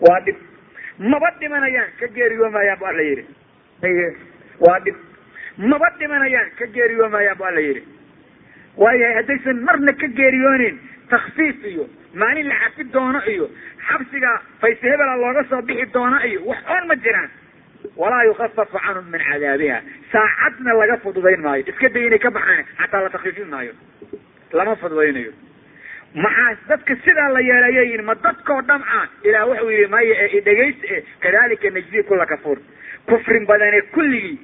waa dhib. Maba dhimanayaan ka geeriyoomayaan bu alla yidhi. Waa dhib. Maba dhimanayaan ka geeriyoomayaan bu alla yidhi. Waayahay haddaysan marna ka geeriyoonin takfiif iyo maalin la cafi doono iyo xabsiga fayse hebela looga soo bixi doono iyo wax oon ma jiraan. Walaa yukafafu canhum min cadaabiha. Saacadna laga fududayn maayo. Iska day inay ka baxaan xataa la takfiifin maayo. Lama fududaynayo maxaa dadka sidaa la yeelayayin ma dadkoo dham ah. Ilaah wuxuu yihi maya ee idhegaysi e kadalika najzi kula kafuur kufrin badane kulligii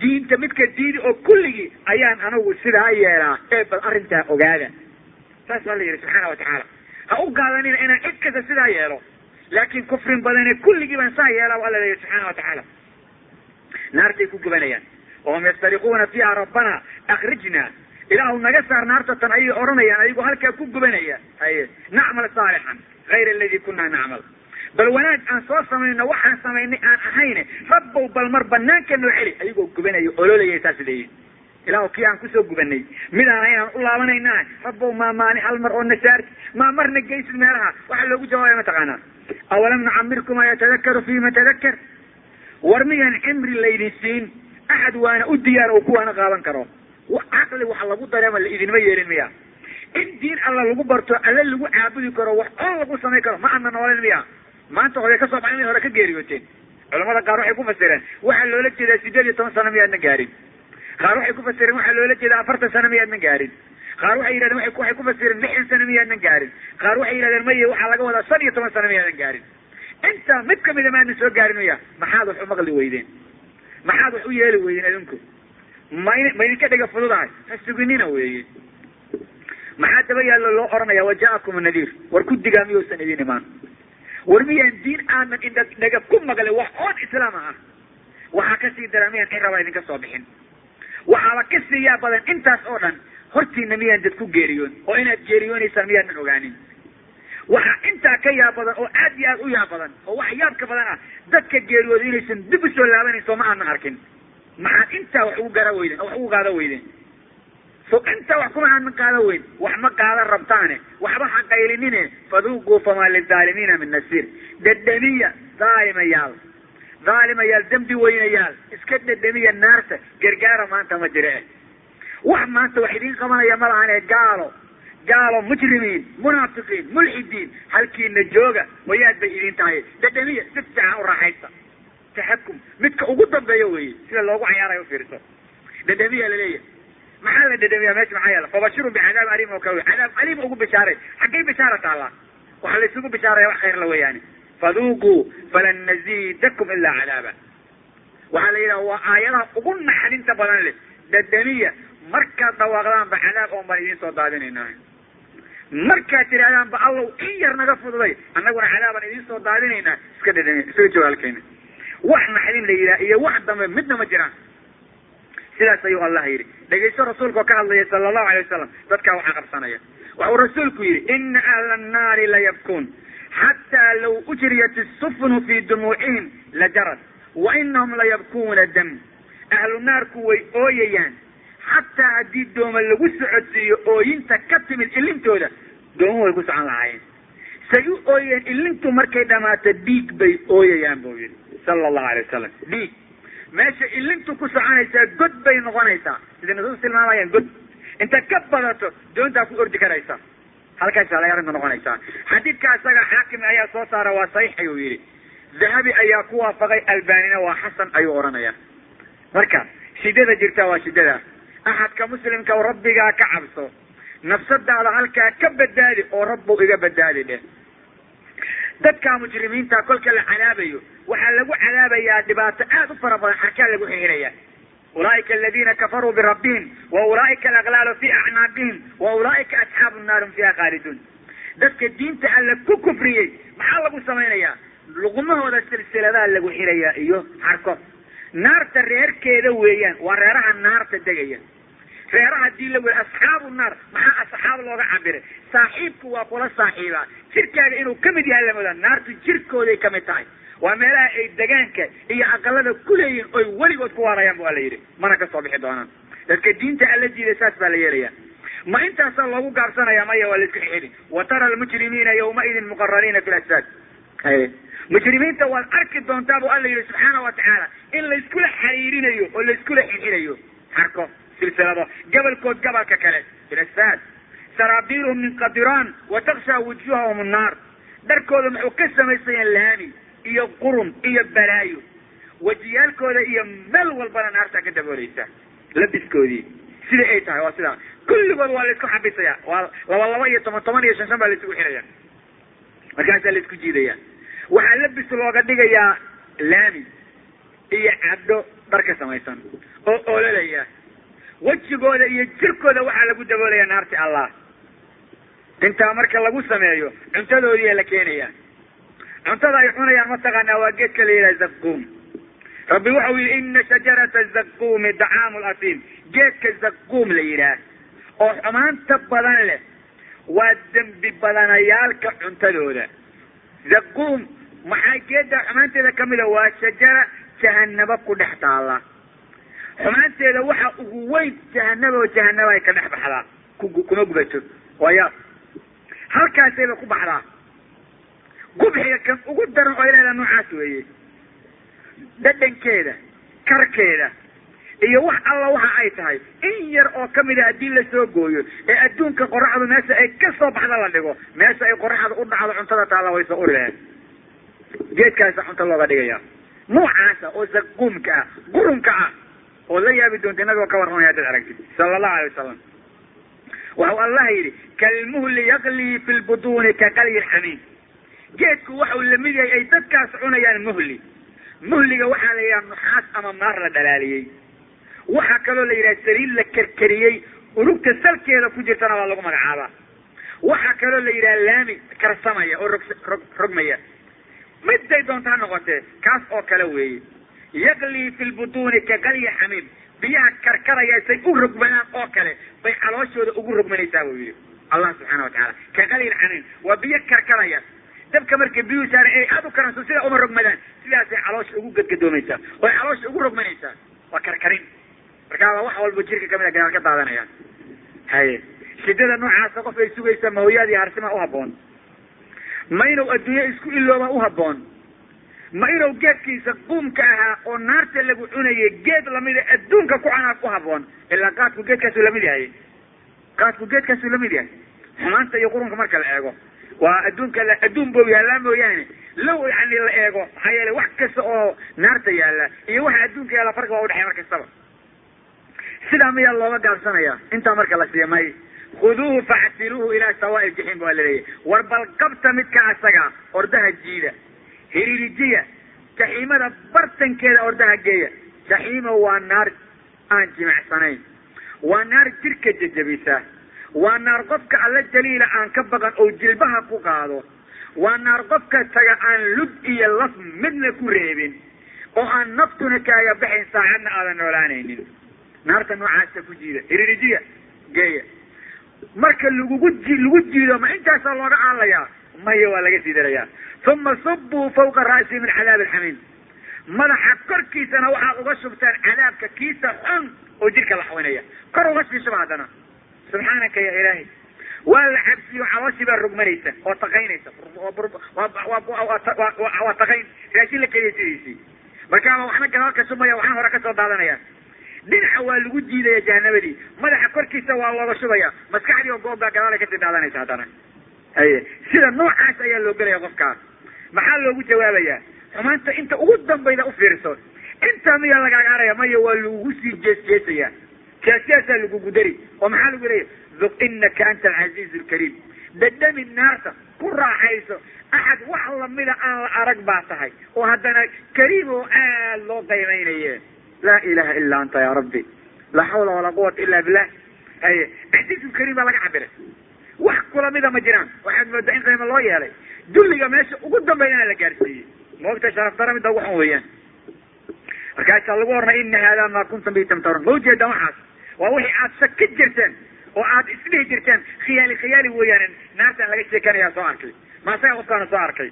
diinta midka diidi oo kulligii ayaan anagu sidaa yeelaa ee bal arrintaa ogaada saas baa la yihi subxaana watacaala ha u gaadanina inaan cid kasta sidaa yeelo. Laakin kufrin badane kulligii baan saa yeelaa alla leeyahy subxaana watacaala naartay ku gubanayaan. Wahum yastariquuna fiiha rabbana akrijna ilaahu naga saar naarta tan ayay odhanayaan ayagoo halkaa ku gubanaya haye nacmal saalixan hayra aladii kunaa nacmal. Bal wanaag aan soo samayno waxaan samaynay aan ahayne rabbow bal mar banaanka noo celi. Ayagoo gubanaya ololaya saas leeyihiin ilaahu kii aan ku soo gubanay midaana inaan u laabanayna rabbow maa maani hal mar oo nasaarti maa marna geysid meelaha. Waxaa loogu jawaabaya mataqaanaa awalam nucamirkum maa yatadakaru fiima tadaker war miyaan cimri laydin siin? Axad waana u diyaar oo kuwaana qaadan karo caqli wax lagu dareema la idinma yeelin miya. In diin alla lagu barto alle lagu caabudi karo wax oo lagu samayn karo ma adna noolin miya. Maanta hore ka soo baxay hore ka geeriyooteen culamada qaar waxay ku fasireen waxaa loola jeedaa sideed iyo toban sano miyaadna gaarin. Qaar waxay ku fasireen waxaa loola jeedaa afartan sano miyaadna gaarin. Qaar waxay yidhahdeen waxay ku fasireen lixdan sano miyaadnan gaarin. Qaar waxay yidhahdeen maye waxaa laga wadaa shan iyo toban sano miyaadan gaarin. Intaa mid kamida maadna soo gaarin miya maxaad wax u maqli weydeen. Maxaad wax u yeeli weydeen adinku ma ma idinka dhiga fududahay. Ha suginina weeye maxaa daba yaallo loo oranaya waja'akum nadiir war ku digaa miyuusan idin imaan. War miyaan diin aanan indha dhaga ku maqlin wax oon islaama ah? Waxaa ka sii dara miyaan in rabaa idinka soo bixin. Waxaaba ka siiyaa badan intaas oo dhan hortiina miyaan dad ku geeriyoon oo inaad geeriyoonaysaan miyaadan ogaanin. Waxaa intaa ka yaab badan oo aad iyo aad u yaab badan oo wax yaabka badan ah dadka geeriyooda inaysan dib u soo laabanayn soo ma aanan arkin maxaad intaa wax ugu gara weydeen oo wax ugu qaada weydeen? So intaa wax kuma aanan qaada weyn wax ma qaadan rabtaane waxba ha qaylinine faduuquu famaa lidaalimiina min nasiir. Dhedhemiya daalimayaal daalimayaal dembi weynayaal iska dhedhemiya naarta gargaara maanta ma jire wax maanta wax idiin qabanaya ma lahane gaalo. Gaalo mujrimiin munaafiqiin mulxidiin. Halkiina jooga wayaad bay idin tahay. Dhedhemiya si fiican u raaxaysta taxakum midka ugu dambeeya weeye sida loogu cayaarayo ufiirso dhedhemiya la leeyahay maxaa la dhedhemiya meesha maxaa yaalla fabashirun bicadaab aliim oo kale cadaab aliim ugu bishaaray xaggay bishaara taallaa waxaa la isugu bishaaraya wax khayr la weeyaani faduuquu falan naziidakum ilaa cadaaba waxaa la yidhaha waa aayadaha ugu naxdinta badan leh dhedhemiya markaad dhawaaqdaanba cadaab oon baan idiin soo daadinaynaa markaad tidhahdaanba allow in yar naga fududay annaguna cadaabaan idiin soo daadinaynaa iska dhedhemiya isaga jooga wax naxdin la yidhaha iyo wax dambe midna ma jiraan. Sidaas ayuu allah yidhi. Dhegaysto rasuulka oo ka hadlaya sala allahu alay wasalam dadkaa waxaa qabsanaya. Waxuu rasuulku yidhi ina ahla annaari layabkuun xataa law ujriyat isufnu fii dumuucihim lajarad wa inahum layabkuuna dam. Ahlu naarku way ooyayaan. Xataa haddii dooma lagu socodsiiyo ooyinta ka timid ilintooda doomo way ku socon lahaayeen. Say u ooyeen ilintu markay dhamaato dhiig bay ooyayaan buu yidhi sala allahu alay wasalam dhiig meesha ilintu ku soconaysaa god bay noqonaysaa. Siday nusuus tilmaamayaan god. Inta ka badato doontaa ku ordi karaysa. Halkaasaa lay arrinta noqonaysaa. Xadiidka isaga xaakim ayaa soo saara waa saxiix ayuu yidhi. Dahabi ayaa ku waafaqay albanina waa xasan ayuu odhanaya marka shidada jirta waa shidada axadka muslimka rabbigaa ka cabso. Nafsadaada halkaa ka badbaadi oo rabbow iga badbaadi dheh dadka mujrimiinta kolka la cadaabayo waxaa lagu cadaabayaa dhibaato aad u fara badan xarkaa lagu xihiraya ulaa'ika aladina kafaruu birabbihim wa ulaa'ika alaglaalu fi acnaaqihim wa ulaa'ika asxaabu nnaari fiha khaaliduun dadka diinta alla ku kufriyey maxaa lagu samaynayaa? Luqumahooda silsiladaha lagu xirayaa iyo xarko. Naarta reerkeeda weeyaan waa reeraha naarta degaya reeraha haddii la weli asxaabu naar maxaa asxaab looga cabiray saaxiibku waa kula saaxiibaa jirkaaga inuu ka mid yahay lamoodaa naartu jirkooday ka mid tahay. Waa meelaha ay degaanka iyo aqalada kuleeyihin oy weligood ku waarayaan bu ala yidhi. Mana ka soo bixi doonaan. Dadka diinta alla diiday saas baa la yeelaya ma intaasaa loogu gaabsanaya maya waa la iska xixiri wa tara almujrimiina yawmaidin muqaraniina fi lasfaad mujrimiinta waad arki doontaa buu alla yihi subxaana wa tacaala in layskula xariirinayo oo layskula xirxirayo xarko silsilado gabalkood gabalka kale. Ilasaad saraabiiluhum min qadiraan wa takshaa wujuuhahum annaar. Dharkooda muxuu ka samaysayaan laami iyo qurun iyo balaayo wejiyaalkooda iyo meel walbana naartaa ka daboolaysa. Labiskoodii sidai ay tahay waa sidaa kulligood waa la isku xabisaya waa laba laba iyo toban toban iyo shan shan baa laisugu xiraya. Markaasaa la isku jiidaya waxaa labis looga dhigayaa laami iyo cabdo dhar ka samaysan oo ololaya wejigooda iyo jirkooda waxaa lagu daboolaya naarti allah. Intaa marka lagu sameeyo cuntadoodiia la keenaya cuntada ay cunayaan mataqaanaa waa geedka la yidhaha zaquum rabbi wuxuu yihi ina shajarata zaquumi dacaamu lasiim geedka zaquum la yidhaah oo xumaanta badan leh waa dembi badanayaalka cuntadooda. Zaquum maxaa geedda xumaanteeda kamida waa shajara jahanabo ku dhex taalla xumaanteeda waxa ugu weyn jahanaba oo jahanaba ay ka dhex baxdaa. Kuma gubato. Waayaab halkaasayba ku baxdaa. Gubxiga kan ugu daran oo ilaada noocaas weeye. Dhadhankeeda karkeeda iyo wax alla waxa ay tahay. In yar oo kamida haddii la soo gooyo ee adduunka qoraxdu meesha ay ka soo baxda la dhigo meesha ay qoraxda u dhacdo cuntada taalla way soo uri laheed geedkaasa cunto looga dhigaya nuucaasa oo zaquumka ah qurunka ah oo la yaabi doonta inagoo ka warramaya haddaad aragtid. Sala allahu alay wasalam waxau allah yidhi kalmuhli yaklii fi lbutuuni ka qalyi xamiim. Geedku waxau la mid yahay ay dadkaas cunayaan muhli. Muhliga waxaa la yidhaha nuxaas ama maar la dhalaaliyey. Waxaa kaloo la yidhaha saliid la kerkeriyey urugta salkeeda ku jirtana waa lagu magacaabaa. Waxaa kaloo la yidhaha laami karsamaya oo rog rog rogmaya. Miday doonta ha noqotee kaas oo kale weeye yaklii fi lbutuuni ka qalyi xamiim biyaha karkaraya say u rogmanaan oo kale bay calooshooda ugu rogmanaysaa buu yihi allah subxaana wa tacaala ka qalyi xamiim waa biyo karkaraya. Dabka markay biyuhu saaran inay aada u karanso sida uma rogmadaan sidaasay caloosha ugu gadgadoomaysaa. Oy caloosha ugu rogmanaysaa waa karkarin. Markaa waa wax walba jirka kamida gadaal ka daadanayaan haye shidada noocaasa qof ay sugaysa mahooyaad iyo harsima uhaboon ma inuu adduunye isku ilooba uhaboon ma inuu geedkiisa quumka ahaa oo naarta lagu cunayay geed lamida adduunka ku canaaf uhaboon ilaa qaadku geedkaasuu la mid yahay. Qaadku geedkaasuu la mid yahay. Xumaanta iyo qurunka marka la eego. Waa adduunka adduun bou yaallaa mooyaane. Low yani la eego maxaa yeele wax kasta oo naarta yaalla iyo waxa adduunka yaalla farqi waa udhexey mar kastaba sidaa miyaa looga gaabsanaya intaa marka la siiya may. Khuduuhu factiluuhu ilaa sawaa'i jaxiim baa laleeyahy war bal qabta midka asaga ordaha jiida hiriirijiya. Jaxiimada bartankeeda ordaha geeya jaxiimo waa naar aan jimicsanayn waa naar jirka jejabisa waa naar qofka alla jaliila aan ka baqan oo jilbaha ku qaado. Waa naar qofka taga aan lug iyo laf midna ku reebin. Oo aan naftuna kaaga baxayn saacadna aadan noolaanaynin. Naarta noocaasa ku jiida. Hiriirijiya geeya. Marka lagugu ji lagu jiido ma intaasaa looga aalayaa maya waa laga sii darayaa uma subuu fawqa ra'si min cadaabi alxamiim madaxa korkiisana waxaad uga shubtaan cadaabka kiisa xun oo jirka la xawnaya kor uga sii shuba haddana subxaanaka ya ilaahi waa la xabsiyo calooshii baa rogmanaysa oo taqaynaysa waa taqayn raashin la keliya sidiisii markaaba waxna gadaal ka shubmaya waxna hore ka soo daadanaya dhinaca waa lagu jiidaya jahanabadii madaxa korkiisa waa looga shubaya maskaxdii oo goobbaa gadaalay ka sii daadanaysa haddana haye sida noocaas ayaa loo gelaya qofkaas maxaa loogu jawaabayaa xumaanta inta ugu dambayda u fiirso intaa miyaa lagaaga haraya maya waa lagugu sii jees jeesaya. Jeesjeesaa lagugu dari oo maxaa lagu leeya duq inaka anta alcaziizu alkariim dadhami naarta ku raaxayso axad wax lamida aan la arag baa tahay. Oo haddana kariim oo aad loo qiimaynaye laa ilaha ila anta ya rabbi. Laa xawla walaa quwata ila billah haye casiizu kariim baa laga cabiray wax kula mida ma jiraan. Waxaad moodaa in qiimo loo yeelay dulliga meesha ugu dambeeyana la gaarsiiyey. Maogta sharaf dara midda xun weeyaan markaasaa lagu ornay ina haadaa maa kuntum bi tamtarun ma ujeedaan waxaas. Waa wixii aad shaka jirteen oo aad isdhihi jirteen. Khiyaali khiyaali weeyaan naartaan laga sheekanaya soo arkay. Maasaga qofkaana soo arkay?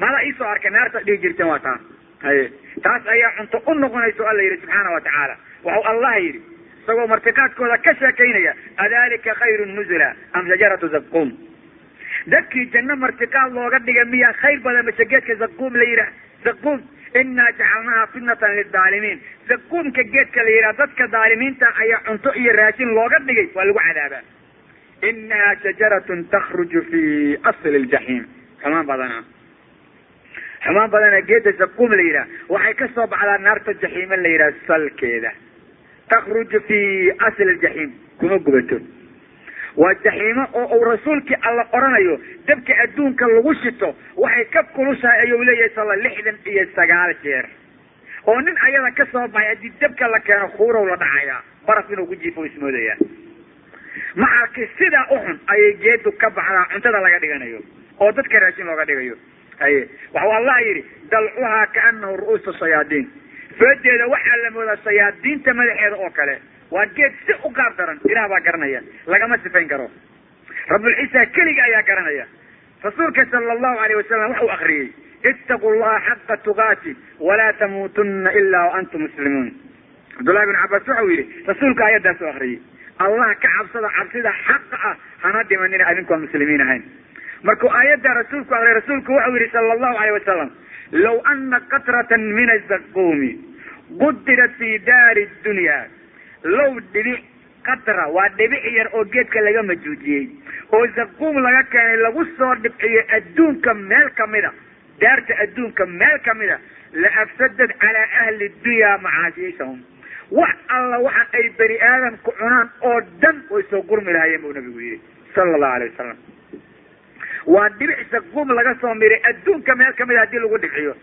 Maadaa ii soo arkay? Naartaad dhihi jirteen waa taa. Haye. Taas ayaa cunto u noqonayso alla yidhi subxaana wa tacaala. Waxau allah yidhi. Isagoo martiqaadkooda ka sheekaynaya adalika khayru nuzula am shajaratu zaquum dadkii janno martiqaad looga dhigay miyaa khayr badan mase geedka zaquum la yidhaah. Zaquum inaa jacalnaha fitnatan lidaalimiin zaquumka geedka la yidhaha dadka daalimiinta ayaa cunto iyo raashin looga dhigay. Waa lagu cadaabaa. Inaha shajaratun takhruju fi asli ljaxiim xumaan badana xumaan badana geedda zaquum la yidhaha waxay ka soo baxdaa naarta jaxiima la yidhaha salkeeda. Takhruju fi asli ljaxiim kuma gubato waa jaxiimo oo uu rasuulkii alla oranayo dabka adduunka lagu shito waxay ka kulushahay ayuu leeyahay sala lixdan iyo sagaal jeer. Oo nin ayada ka soo baxay haddii dabka la keeno kuurow la dhacayaa baraf inuu ku jiifo ismoodaya. Maxalki sidaa uxun ayay geedu ka baxdaa cuntada laga dhiganayo oo dadka raashin looga dhigayo. Haye waxau allah yidhi dalcuhaa kaanahu ru'uusu shayaadiin. Foodeeda waxaa la moodaa shayaadiinta madaxeeda oo kale waa geed si u qaab daran ilaah baa garanaya lagama sifayn karo. Rabulciisa keliga ayaa garanaya. Rasuulka sala allahu alayh wasalam waxau akriyey ittaqu llaha xaqa tuqaati walaa tamuutuna ilaa waantum muslimuun. Cabdullahi bin cabaas waxau yidhi rasuulka ayadaasu akriyey allah ka cabsada cabsida xaqa ah hana dhimanina adinkoon muslimiin ahayn. Markuu aayadda rasuulku akriyay rasuulku waxau yihi sala allahu alayh wasalam law ana qatratan min azaquumi qudirat fi daari dunya low dhibic qatra waa dhibic yar oo geedka laga majuujiyey oo zaquum laga keenay lagu soo dhibciyey adduunka meel kamida daarta adduunka meel kamida la afsadad calaa ahli dunya macaashiishahum. Wax alla waxa ay bani aadamku cunaan oo dhan way soo gurmi lahaayeen buu nabigu yihi sala allahu alayh wasalam waa dhibic zaquum laga soo miray adduunka meel kamida haddii lagu dhibciyo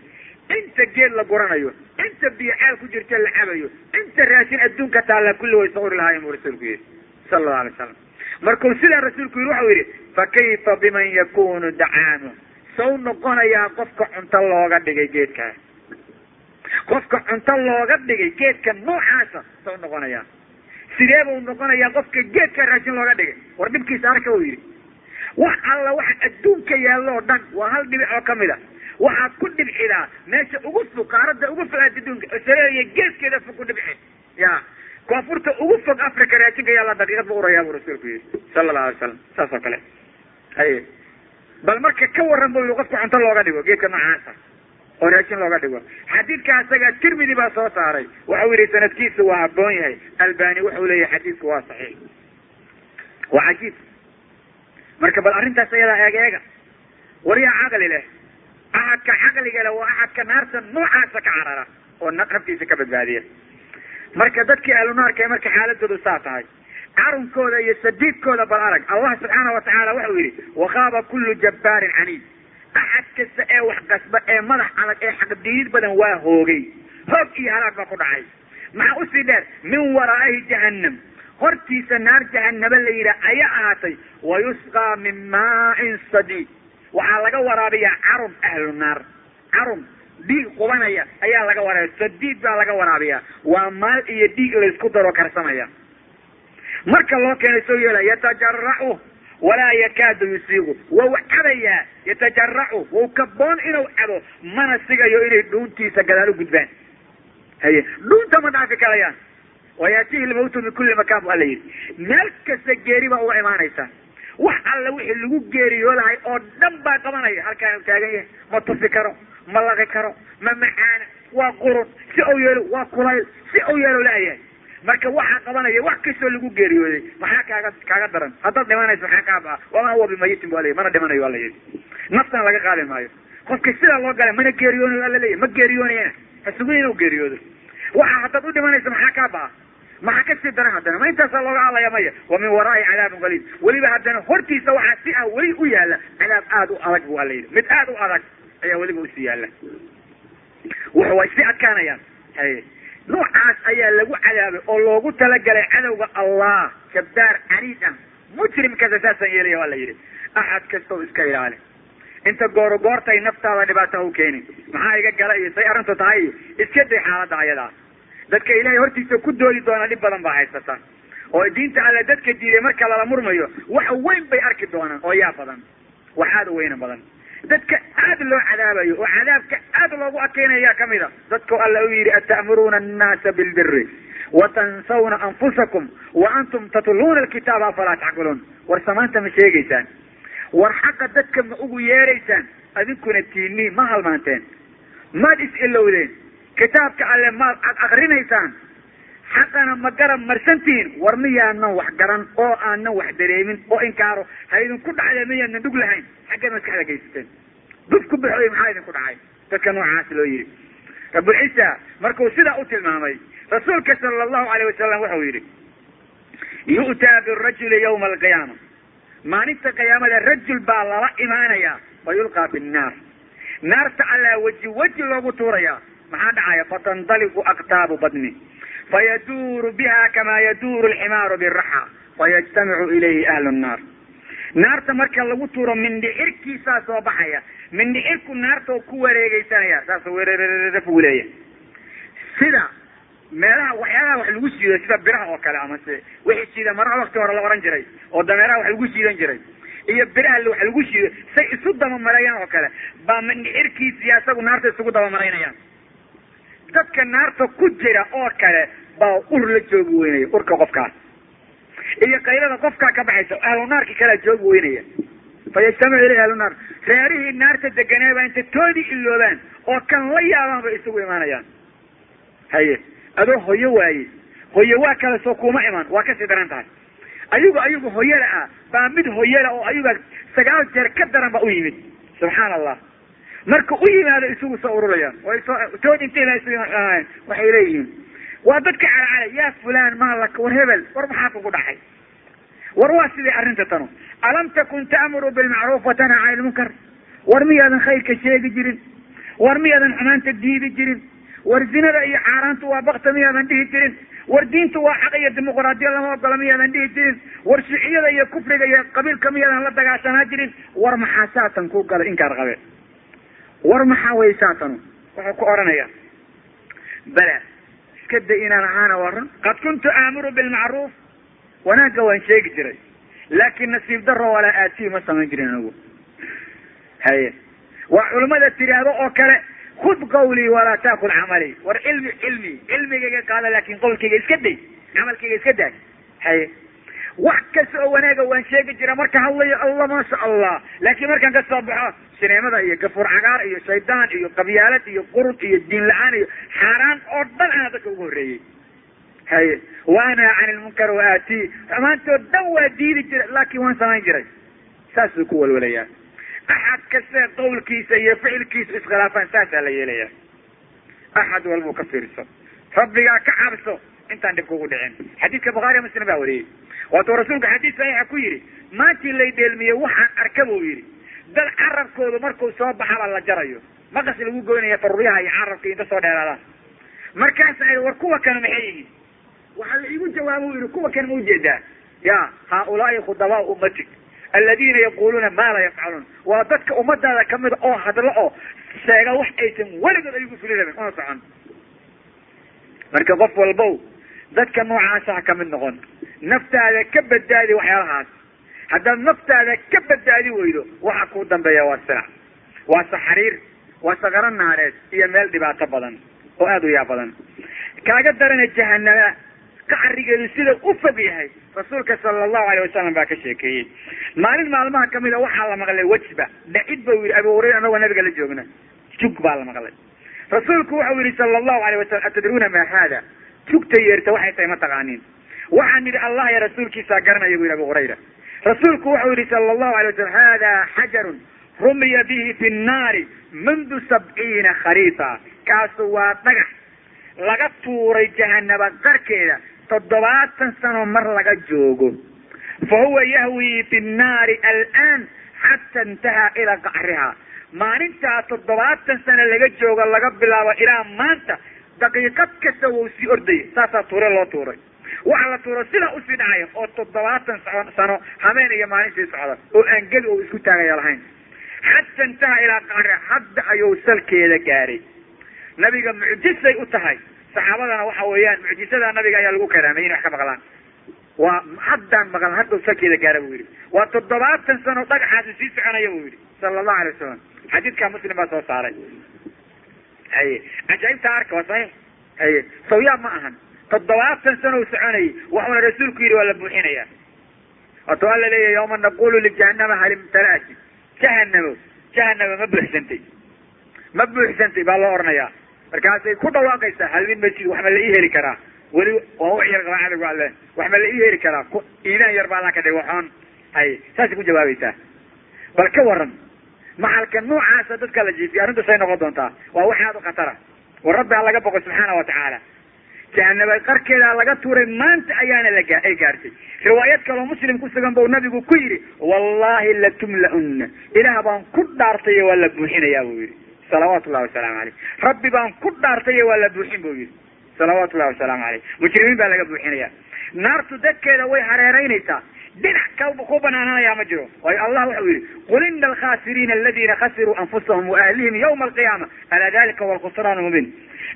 inta geed la guranayo inta biyo ceel ku jirta la cabayo inta raashin adduunka taalla kulli way soo uri lahaayeen buu rasuulku yihi sala allahu alay wasalam markuu sidaa rasuulku yihi waxau yidhi fa kayfa biman yakunu dacaamu? Saw noqonayaa qofka cunto looga dhigay geedkaa qofka cunto looga dhigay geedka noocaasa saw noqonayaa. Sidee buu noqonayaa qofka geedka raashin looga dhigay? War dhibkiisa arka uu yidhi. Wax alla waxa adduunka yaallo o dhan waa hal dhibic oo ka mid a waxaad ku dhibcidaa meesha ugu fog qaarada ugu fog adduunka australia geeskeeda fog ku dhibci ya koonfurta ugu fog africa raashinka yaalla daqiiqad bu urayaa buu rasuulku yihi sala allahu alay slam saas oo kale haye bal marka ka waran bu yihi qofka cunto looga dhigo geedka noocaasa oo raashin looga dhigo. Xadiidka asaga tirmidi baa soo saaray. Waxau yihi sanadkiisu waa habboon yahay. Albani wuxuu leeyahay xadiidku waa saxiix. Waa cajiib marka bal arrintaas ayadaa eeg eega waryaa caqli leh axadka caqliga leh waa axadka naarta noocaasa ka carara oo naftiisa ka badbaadiya. Marka dadkii ahlunaarka marka xaaladoodu saa tahay carunkooda iyo sadiidkooda bal arag allah subxaana watacaala waxau yidhi wakhaaba kullu jabbaarin caniid. Axad kasta ee wax qasba ee madax adag ee xaqdiid badan waa hoogay. Hoog iyo halaag baa ku dhacay. Maxaa u sii dheer? Min waraa'ihi jahannam. Hortiisa naar jahanaba la yidhaah ayaa ahaatay wayusqaa min maa'in sadiid waxaa laga waraabiyaa carum ahlu naar. Carum dhiig qubanaya ayaa laga waraabiya sadiid baa laga waraabiyaa waa maal iyo dhiig laysku daro karsamaya. Marka loo keenay soo yeela yatajaracu walaa yakaadu yusiiqu wau cabayaa. Yatajaracu wau kaboon inuu cabo mana sigayo inay dhuuntiisa gadaal u gudbaan. Haye dhuunta ma dhaafi karayaan wayaatihi lmawtu min kulli makaan bu alla yidhi. Meel kasta geeri baa uga imaanaysa wax alla wixii lagu geeriyoolahay oo dhan baa qabanaya. Halkaan taagan yahay ma tufi karo ma laqi karo ma macaana waa qurun si ou yeelo waa kulayl si ou yeelo laayahay marka waxaa qabanaya wax kastoo lagu geeriyooday maxaa kaaga kaaga daran? Haddaad dhimanayso maxaa kaaba wamaa huwa bimayitin bu ala mana dhimanayo alla yidhi. Naftana laga qaadi maayo. Qofka sidaa loo galay mana geeriyoonayo alla leeyahy ma geeriyoonayana hasugu inuu geeriyoodo waxa haddaad u dhimanayso maxaa kaa maxaa ka sii daran haddana? Ma intaasaa looga hadlaya maya wa min waraa'i cadaabun qaliil weliba haddana hortiisa waxaa si ah weli u yaalla. Cadaab aada u adag bu alla yidhi. Mid aada u adag ayaa weliba u sii yaalla. Wuxu way si adkaanayaan. Haye. Noocaas ayaa lagu cadaabay oo loogu talagalay cadowga allah jabbaar caniid ah. Mujrimkasa saasaan yeelaya waa la yidhi. Axad kasta o iska ilaali. Inta gooro goortay naftaada dhibaata u keenin maxaa iga gala iyo say arrintu tahay? Iyo iska day xaaladda ayadaa dadka ilaahay hortiisa ku doodi doona dhib badan baa haysata oo diinta alle dadka diiday marka lala murmayo wax weyn bay arki doonaan oo yaa badan. Wax aada u weyna badan. Dadka aada loo cadaabayo oo cadaabka aada loogu adkeynayaa ka mid a dadku alla u yidhi ata'muruuna annaasa bilbiri watansawna anfusakum wa antum tatluuna alkitaaba afalaa tacqiluun. War samaanta ma sheegaysaan. War xaqa dadka ma ugu yeeraysaan. Adinkuna tiinii ma halmaanteen. Maad is ilowdeen kitaabka alle maad ad akrinaysaan xaqana ma garab marsantihiin war miyaanan wax garan oo aanan wax dareemin oo inkaaro. Ha idinku dhacdee miyaanan dhug lahayn. Xaggeed maskaxda gaysateen duf ku baxooy maxaa idinku dhacay? Dadka noocaas loo yidhi rabulciisa markuu sidaa u tilmaamay rasuulka sala allahu alayh wasalam wuxuu yidhi yu'taa birajuli yawma alqiyaama. Maalinta qiyaamada rajul baa lala imaanayaa fa yulqaa fi nnaar naarta allaa weji weji loogu tuurayaa maxaa dhacaya? Fatandaliqu aktaabu badni. Fayaduuru biha kamaa yaduuru alximaaru biraxa. Fayajtamicu ilayhi ahlu nnaar naarta marka lagu tuuro mindhicirkiisaa soo baxaya. Mindhicirku naarta ku wareegeysanaya uu leeya sida meelaha waxyaalaha wax lagu siido sida biraha oo kale amase wixii siida maraha wakti hore la ohan jiray oo dameeraha wax lagu siidan jiray iyo biraha wax lagu siido say isu dabamareeyaan oo kale baa mindhicirkiisiya isagu naarta isugu dabamaraynayaan dadka naarta ku jira oo kale baa ur la joogi weynaya urka qofkaas iyo qaylada qofkaa ka baxaysa ahlu naarki kalea joogi weynaya. Fayajtamicu ilayhi ahlu naar. Reerihii naarta deganeeba inta toodii iloobaan oo kan la yaabaan bay isugu imaanayaan. Haye adoo hoyo waaye. Hoyo waa kale soo kuma iman waa ka sii daran tahay. Ayagu ayagu hoyada ah baa mid hoyada oo ayaga sagaal jeer ka daran ba u yimid. Subxaan allah marka u yimaado isugu soo ururayaan tood intay la isu waxay leeyihiin. Waa dadka calacala yaa fulaan maalaka war hebel war maxaa kugu dhacay? War waa sidii arrinta tanu. Alam takun ta'muru bilmacruuf wa tanha cani lmunkar war miyaadan khayrka sheegi jirin? War miyaadan xumaanta diidi jirin? War zinada iyo xaaraantu waa bakta miyaadan dhihi jirin? War diintu waa xaq iyo dimuqraadiya lama ogola miyaadan dhihi jirin? War shiciyada iyo kufriga iyo qabiilka miyaadan la dagaashanaa jirin? War maxaa saatan ku galay inkaar qabe war maxaa wey saatanu wuxuu ku odhanaya bala iska da inaan ahaana waa run. Qad kuntu aamuru bilmacruuf wanaagga waan sheegi jiray. Laakin nasiib daro walaa aatiyi ma samayn jirin anigu. Haye. Waa culimmada tidhaahdo oo kale khud qawlii walaa taakul camali. War cilmi cilmi. Cilmigayga qaada laakin qawlkayga iska day. Camalkayga iska daay. Haye. Wax kasta oo wanaaga waan sheegi jira marka hadlayo allah maasha allah. Laakiin markaan ka soo baxo sineemada iyo gafuur cagaar iyo shaydaan iyo qabyaalad iyo qurun iyo diin la'aan iyo xaaraan oo dhan ana dadka ugu horreeyey. Haye waanhaa cani lmunkar wa aatii xumaantoo dhan waa diidi jira laakin waan samayn jiray. Saasuu ku walwalayaa axad kaste qawlkiisa iyo ficilkiisa iskhilaafaan saasaa la yeelaya axad walbuu ka fiirso. Rabbigaa ka cabso intaan dhib kugu dhicin. Xadiidka bukhaariya muslim baa wariyey. Waatuu rasuulku xadiis saxiixa ku yidhi maantii lay dheelmiyey waxaan arka buu yidhi dad carabkoodu markuu soo baxaba la jarayo. Maqas lagu goynaya faruuryaha iyo carabka inta soo dheeraadaan markaasa war kuwa kana maxay yihiin? Waxaa la iigu jawaaba u yidhi kuwa kana ma u jeedaa ya haaulaai khudabaa ummatik aladiina yaquluuna maa la yafcaluun. Waa dadka ummadaada kamida oo hadlo oo sheega wax aysan weligood ayagu fuli rabin una socon. Marka qof walbow dadka noocaasa ha ka mid noqon. Naftaada ka badbaadi waxyaalahaas haddaad naftaada ka badbaadi weydo waxa kuu dambeeya waa silac waa saxariir waa saqaro naareed iyo meel dhibaato badan oo aada u yaa badan. Kaaga darana jahanama qaxrigeedu sida u fog yahay rasuulka sala allahu alayh wasalam baa ka sheekeeyey. Maalin maalmaha ka mid a waxaa la maqlay wejba dhacid ba yihi abu hurayra anagoo nabiga la joogna. Jug baa la maqlay. Rasuulku wuxuu yihi sala allahu alayh wasalam atadruuna ma hada jugta yeerta waxay tahay ma taqaaniin. Waxaan nidhi allah ya rasuulkiisaa garanaya bu yihi abu hurayra rasuulku wuxuu yihi sala allahu alay wasalam hada xajarun rumiya bihi fi nnaari mundu sabciina khariifa. Kaasu waa dhagax laga tuuray jahanaba qarkeeda toddobaatan sano mar laga joogo. Fa huwa yahwi fi nnaari al'aan xata intahaa ilaa qacriha. Maalintaa toddobaatan sano laga joogo laga bilaabo ilaa maanta daqiiqad kasta wuu sii ordayay saasaa tuure loo tuuray waxa la tuuro sidaa u sii dhacaya oo toddobaatan sano habeen iyo maalin sii socda oo aan geli oo isku taagaya lahayn. Xata intaha ilaa qacriha hadda ayuu salkeeda gaaray. Nabiga mucjisay u tahay. Saxaabadana waxa weeyaan mucjisada nabiga ayaa lagu karaamay inay wax ka maqlaan. Waa haddaan maqlan hadda salkeeda gaara buu yidhi. Waa toddobaatan sano dhagaxaasi sii soconaya buu yidhi sala allahu alay wasalam xadiidkaa muslim baa soo saaray. Haye cajaa'ibta arka waa saxiix. Haye sawyaab ma ahan toddobaatan sano soconayay waxuuna rasuulku yidhi waa la buuxinaya wato alla leeyahy yawma naqulu lijahanama hal imtala'ti jahanamo jahanama ma buuxsantay. Ma buuxsantay baa loo odhanayaa markaasay ku dhawaaqaysaa hal min masjid wax ma la ii heli karaa? Weli waa wax yar qaba cadowga alle. Wax ma la ii heli karaa? Iidaan yar baa alla ka dhig waxoon hay saasay ku jawaabaysaa. Bal ka waran maxalka noocaasa dadka la jiifiya arrintu say noqon doontaa waa wax aad u khatara. War rabbi ha laga boqo subxaana wa tacaala jahanaba qarkeeda laga tuuray maanta ayaana la ay gaartay. Riwaayad kaloo muslim ku sugan bau nabigu ku yidhi wallahi latumla-una ilaah baan ku dhaartayo waa la buuxinayaa buu yidhi. Salawaatu llahi wasalaamu caleyh rabbi baan ku dhaartayo waa la buuxin buu yidhi. Salawaatu llahi wasalaamu caleyh mujrimiin baa laga buuxinaya naartu dadkeeda way hareeraynaysaa dhinac kalba ku banaananayaa ma jiro. Waayo allah wuxuu yidhi qul ina alkhasiriina aladina khasiruu anfusahum waahlihim yawma alqiyaama alaa dalika huwa alkhusraan mubiin.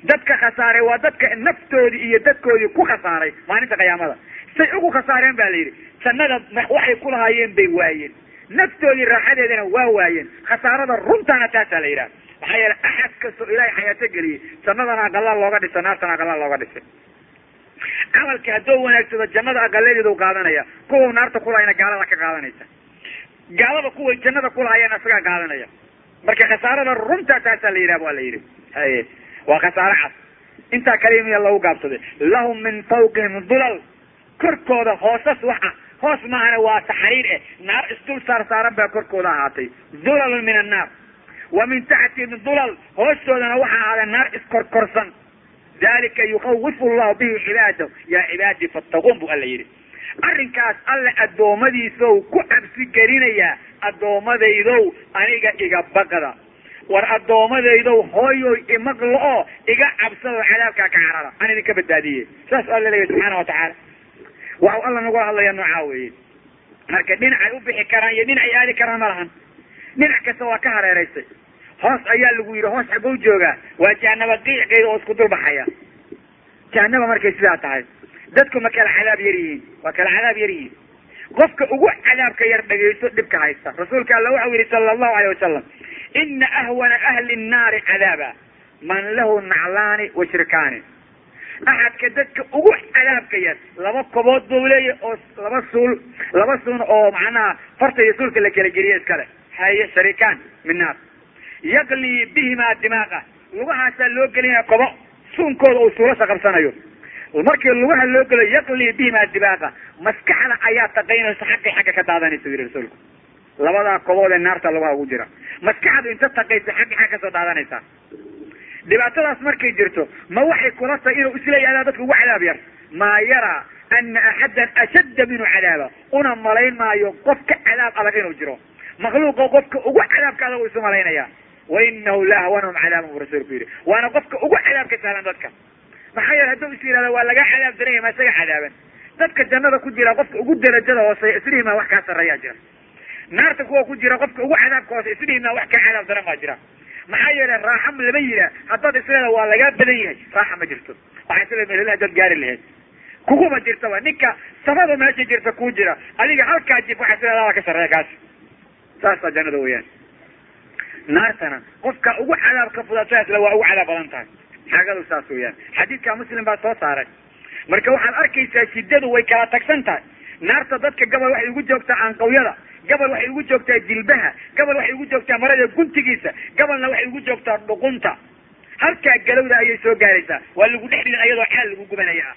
Dadka khasaaray waa dadka naftoodii iyo dadkoodii ku khasaaray maalinta qiyaamada. Say ugu khasaareen ba la yidhi jannada waxay ku lahaayeen bay waayeen. Naftoodii raaxadeedana waa waayeen. Khasaarada runtaana taasaa la yidhaha maxaa yeele axad kastoo ilaahay xayaato geliyey. Jannadana aqalaal looga dhisay naartana aqalaal looga dhisay camalka haddoo wanaagsado jannada aqaladeedu qaadanaya kuwa naarta kulahayna gaalada ka qaadanaysa gaalada kuway jannada kulahayeen isagaa qaadanaya marka khasaarada runtaa taasaa la yidhaha waa la yidhi. Haye waa khasaare cas. Intaa kaliya miya lagu gaabsaday lahum min fawqihim dulal. Korkooda hoosas wax ah. Hoos maahana waa taxriir eh. Naar isdul saar saaran baa korkooda ahaatay. Dulalun min annaar wa min taxtihim dulal. Hoostoodana waxaa ahaada naar iskorkorsan dalika yukawifu llahu bihi cibaadahu yaa cibaadii fattaquun bu alla yidhi arrinkaas alle addoommadiisow ku cabsi gelinayaa addoommadaydow aniga iga baqda war addoommadaydow hooyoy imaqlo oo iga cabsado cadaabkaa ka carara aan idinka badbaadiye saas alla leeyahy subxaana watacaala waxau alla nagula hadlaya noocaa weeye marka dhinacay u bixi karaan iyo dhinacay aadi karaan ma lahan dhinac kasta waa ka hareeraysay hoos ayaa lagu yidhi hoos xagow joogaa. Waa jahanaba qiickeeda oo isku dulbaxaya jahanaba markay sidaa tahay. Dadku ma kala cadaab yar yihiin. Waa kala cadaab yar yihiin. Qofka ugu cadaabka yar dhagaysto dhibka haysta. Rasuulka alla waxau yihi sala allahu aleyh wasalam ina ahwana ahli nnaari cadaaba man lahu naclaani wa shirkaani. Axadka dadka ugu cadaabka yar laba kobood buu leeya oo laba suul laba suun oo macnaha farta iyo suulka la kala geliye iskale. Haye sharikaan min naar yaqlii bihimaa dimaaqa. Lugahaasaa loo gelinaya kobo suunkooda uu suulasha qabsanayo markii lugaha loo gelo yaqlii bihimaa dimaaqa maskaxda ayaa taqaynaysa xaqii xagga ka daadanaysa yidhi rasuulku. Labadaa kobood ee naarta lugaha ugu jira. Maskaxdu inta taqaysa xaggi xagga ka soo daadanaysa. Dhibaatadaas markay jirto ma waxay kula tahay inuu isleeyahy adaa dadka ugu cadaab yar? Maa yaraa ana axaddan ashadda minhu cadaaba. Una malayn maayo qof ka cadaab adag inuu jiro. Makhluuqa qofka ugu cadaabka adag u isu malaynaya wa inahu la ahwanhum cadaaban buu rasuulku yidhi waana qofka ugu cadaabka sahlan dadka maxaa yeele hadduu is yihahda waa laga cadaab daranaya ma isaga cadaaban dadka jannada ku jira qofka ugu darajada hooseeya islihimaa wax kaa sarreeyaa jira naarta kuwa ku jira qofka ugu cadaabka hoose islihimaa wax kaa cadaab daran baa jira maxaa yeele raaxa lama yihaa haddaad isleeda waa lagaa badan yahay raaxa ma jirto waxaa isle meel hadaad gaari lahayd kuguma jirtaba ninka samada meesha jirta kuu jira adiga halkaa jib waxaa isleeda ka sarreeya kaas saasaa jannada weyaan naartana qofka ugu cadaabka fudasaasle waa ugu cadaab badan tahay. Xaagadu saas weyaan xadiidka muslim baa soo saaray. Marka waxaad arkaysaa shiddadu way kala tagsan tahay. Naarta dadka gabal waxay ugu joogtaa aanqawyada gabal waxay ugu joogtaa jilbaha gabal waxay ugu joogtaa marada guntigiisa gabalna waxay ugu joogtaa dhuqunta. Halkaa galowda ayay soo gaaraysaa. Waa lagu dhex dhigin ayadoo caal lagu gubanaya. Ah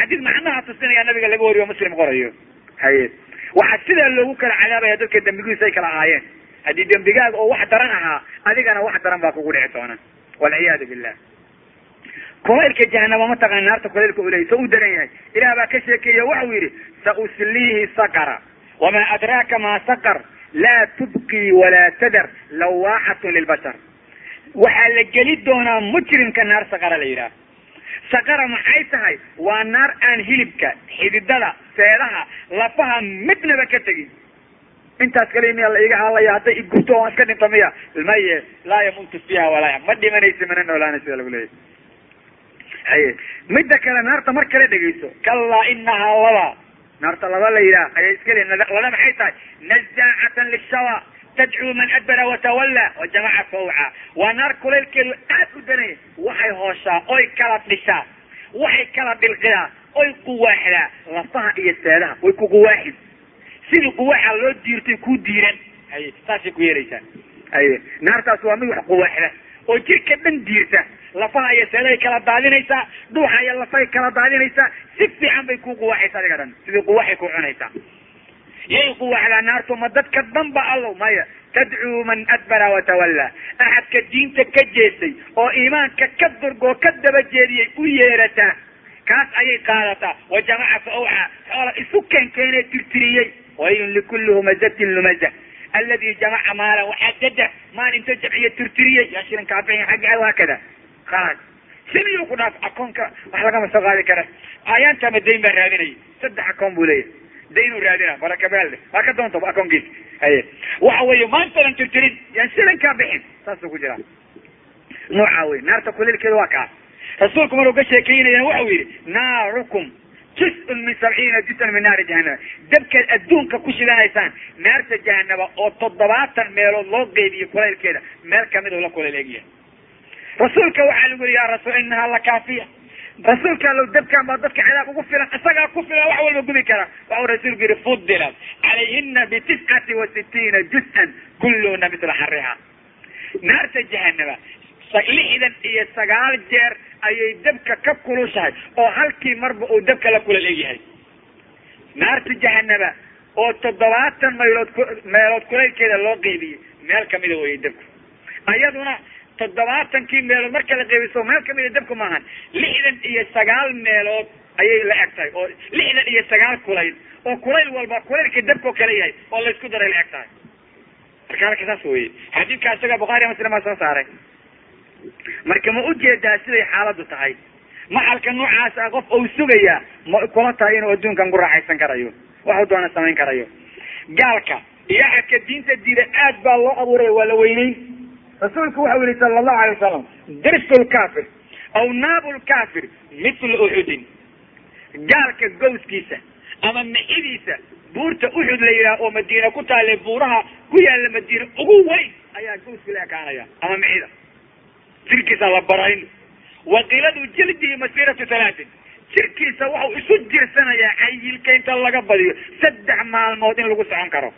xadiid macnaha tusinaya nabiga laga wariyo muslim qorayo haye. Waxaa sidaa loogu kala cadaabaya dadka dembigiisu ay kala ahaayeen haddii dembigaaga oo wax daran ahaa adigana wax daran baa kugu dhici doona. Walciyaadu billah. Kulaylka jahanaba mataqana naarta kulaylka uley so u daran yahay. Ilaah baa ka sheekeeya waxau yidhi sausliihi sakara wamaa adraaka maa sakar laa tubqii walaa tadar lawaaxatun lilbashar waxaa la geli doonaa mujrimka naar sakara la yidhaah sakara maxay tahay? Waa naar aan hilibka xididada seedaha lafaha midnaba ka tegin intaas kaliya miya la iga hadlaya hadday igurto oon iska dhinto miya maye laa yamuutu fiiha walaa ma dhimanaysa mana noolaana sida lagu leeyahy haye midda kale naarta mar kale dhegayso. Kallaa inahaa laba. Naarta laba la yidhaah ayay iska leeyiin laba maxay tahay? Nazaacatan lishawa tadcuu man adbara watawalla wajamaca fawca. Waa naar kulaylkeedu aad u danaya waxay hooshaa oy kala dhishaa waxay kala dhilqidaa oy quwaaxdaa lafaha iyo seedaha way ku quwaaxin sidii quwaxa loo diirtay kuu diiran haye saasay ku yeelaysaa haye naartaas waa mid wax quwaxda oo jirka dhan diirta lafaha iyo seeday kala daadinaysaa dhuuxa iyo lafay kala daadinaysaa si fiican bay kuu quwaxaysa adiga dhan. Sidii quwaxay ku cunaysaa. Yay quwaxdaa naartu ma dadka dhanba allow maya tadcuu man adbara watawallaa axadka diinta ka jeestay oo iimaanka ka durgoo ka daba jeediyey u yeerataa kaas ayay qaadataa. Wa jamaca fa awcaa xoola isu keenkeenee tirtiriyey waylun likulli humazatin lumaza aladi jamaca maalan waxadada maalinta jamciya tirtiriyey yaa shirinkaa bixin xagga haakada khalas simiyu ku dhaaf akoonka wax lagama soo qaadi kara ayaantama dayn baa raadinaya saddex akoon buu leeyahay daynuu raadina barakabaalde waa ka doonta akoonkiisa haye waxa weeye maantanan tirtirin yaan shilinkaa bixin saasuu ku jiraa nooca wey naarta kuleelkeeda waa kaas rasuulku maruu ka sheekeynayana waxau yidhi naarukum juz-un min sabciina juz-an min naari jahanaba dabkaad adduunka ku shidanaysaan naarta jahanaba oo toddobaatan meelood loo qeybiyo kulaylkeeda meel ka mid u la kuleyl egyahay rasuulka waxaa lagu yihi ya rasuul inahaa lakaafiya rasuulka allow dabkaan baa dadka cadaab ugu filan isagaa ku filan wax walba gubi kara waxau rasuulku yihi fudilat calayhina bitiscati wa sitiina juz-an kulluna mitla xariha naarta jahanaba lixdan iyo sagaal jeer ayay dabka ka kulushahay oo halkii marba uu dabka la kula leegyahay naarta jahanaba oo toddobaatan maylood meelood kulaylkeeda loo qeybiyey meel kamida weyay dabku. Ayaduna toddobaatankii meelood marka la qeybiso meel kamida dabku maahan lixdan iyo sagaal meelood ayay la eg tahay oo lixdan iyo sagaal kulayl oo kulayl walba kulaylka dabkao kale yahay oo laysku daray la eg tahay. Marka halka saas weye xadiidka isaga bukhaariya muslim baa soo saaray marka ma u jeedaa siday xaaladdu tahay? Maxalka noocaas ah qof uu sugayaa ma kula tahay inuu adduunkan ku raaxaysan karayo waxuu doona samayn karayo. Gaalka iyo axadka diinta diida aad baa loo abuuray waa la weyneyn. Rasuulku waxau yihi sala allahu alay wasalam dirsu lkaafir aw naabu lkaafir mithla uxudin gaalka gowskiisa ama mixidiisa buurta uxud la yidhaha oo madiina ku taale buuraha ku yaalla madiina ugu weyn ayaa gowski la ekaanaya ama mixida jirkiisa la barayn. Waqiladu jildihi masiratu halaatin jirkiisa waxau isu jirsanayaa cayilka inta laga badiyo. Saddex maalmood in lagu socon karo.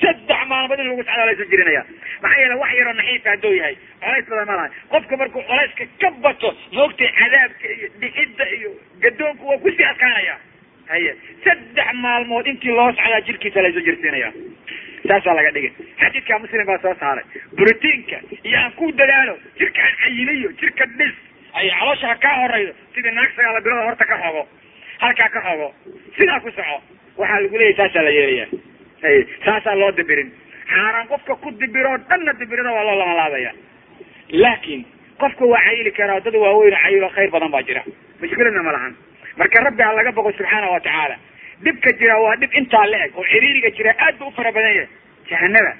Saddex maalmood in lagu socdaa la isu jirinaya maxaa yeele wax yaroo naxiifa hadduu yahay. Colays badan ma lahay qofka markuu colayska ka bato maogtay cadaabka iyo dhixidda iyo gadoonku waa ku sii adkaanaya haye saddex maalmood intii loo socdaa jirkiisa la isu jirsinaya saasaa laga dhigay. Xadiidka muslim baa soo saaray. Brotiinka iyo aan ku dadaalo jirka aan cayiliyo jirka dhis ay caloosha ha kaa horaydo sidii naag sagaala biloda horta ka xogo halkaa ka xogo sidaa ku soco. Waxaa lagu leeyahy saasaa la yeelaya saasaa loo dibirin. Xaaraan qofka ku dibiroo dhanna dibirada waa loo lamalaabaya laakiin qofka waa cayili karaa dad waaweyn cayilo khayr badan baa jira. Mushkiladna ma lahan marka rabbi ha laga boqo subxaana wa tacaala dhibka jira waa dhib intaa la eg oo ciriiriga jira aad ba u fara badan yahay. Jahanaba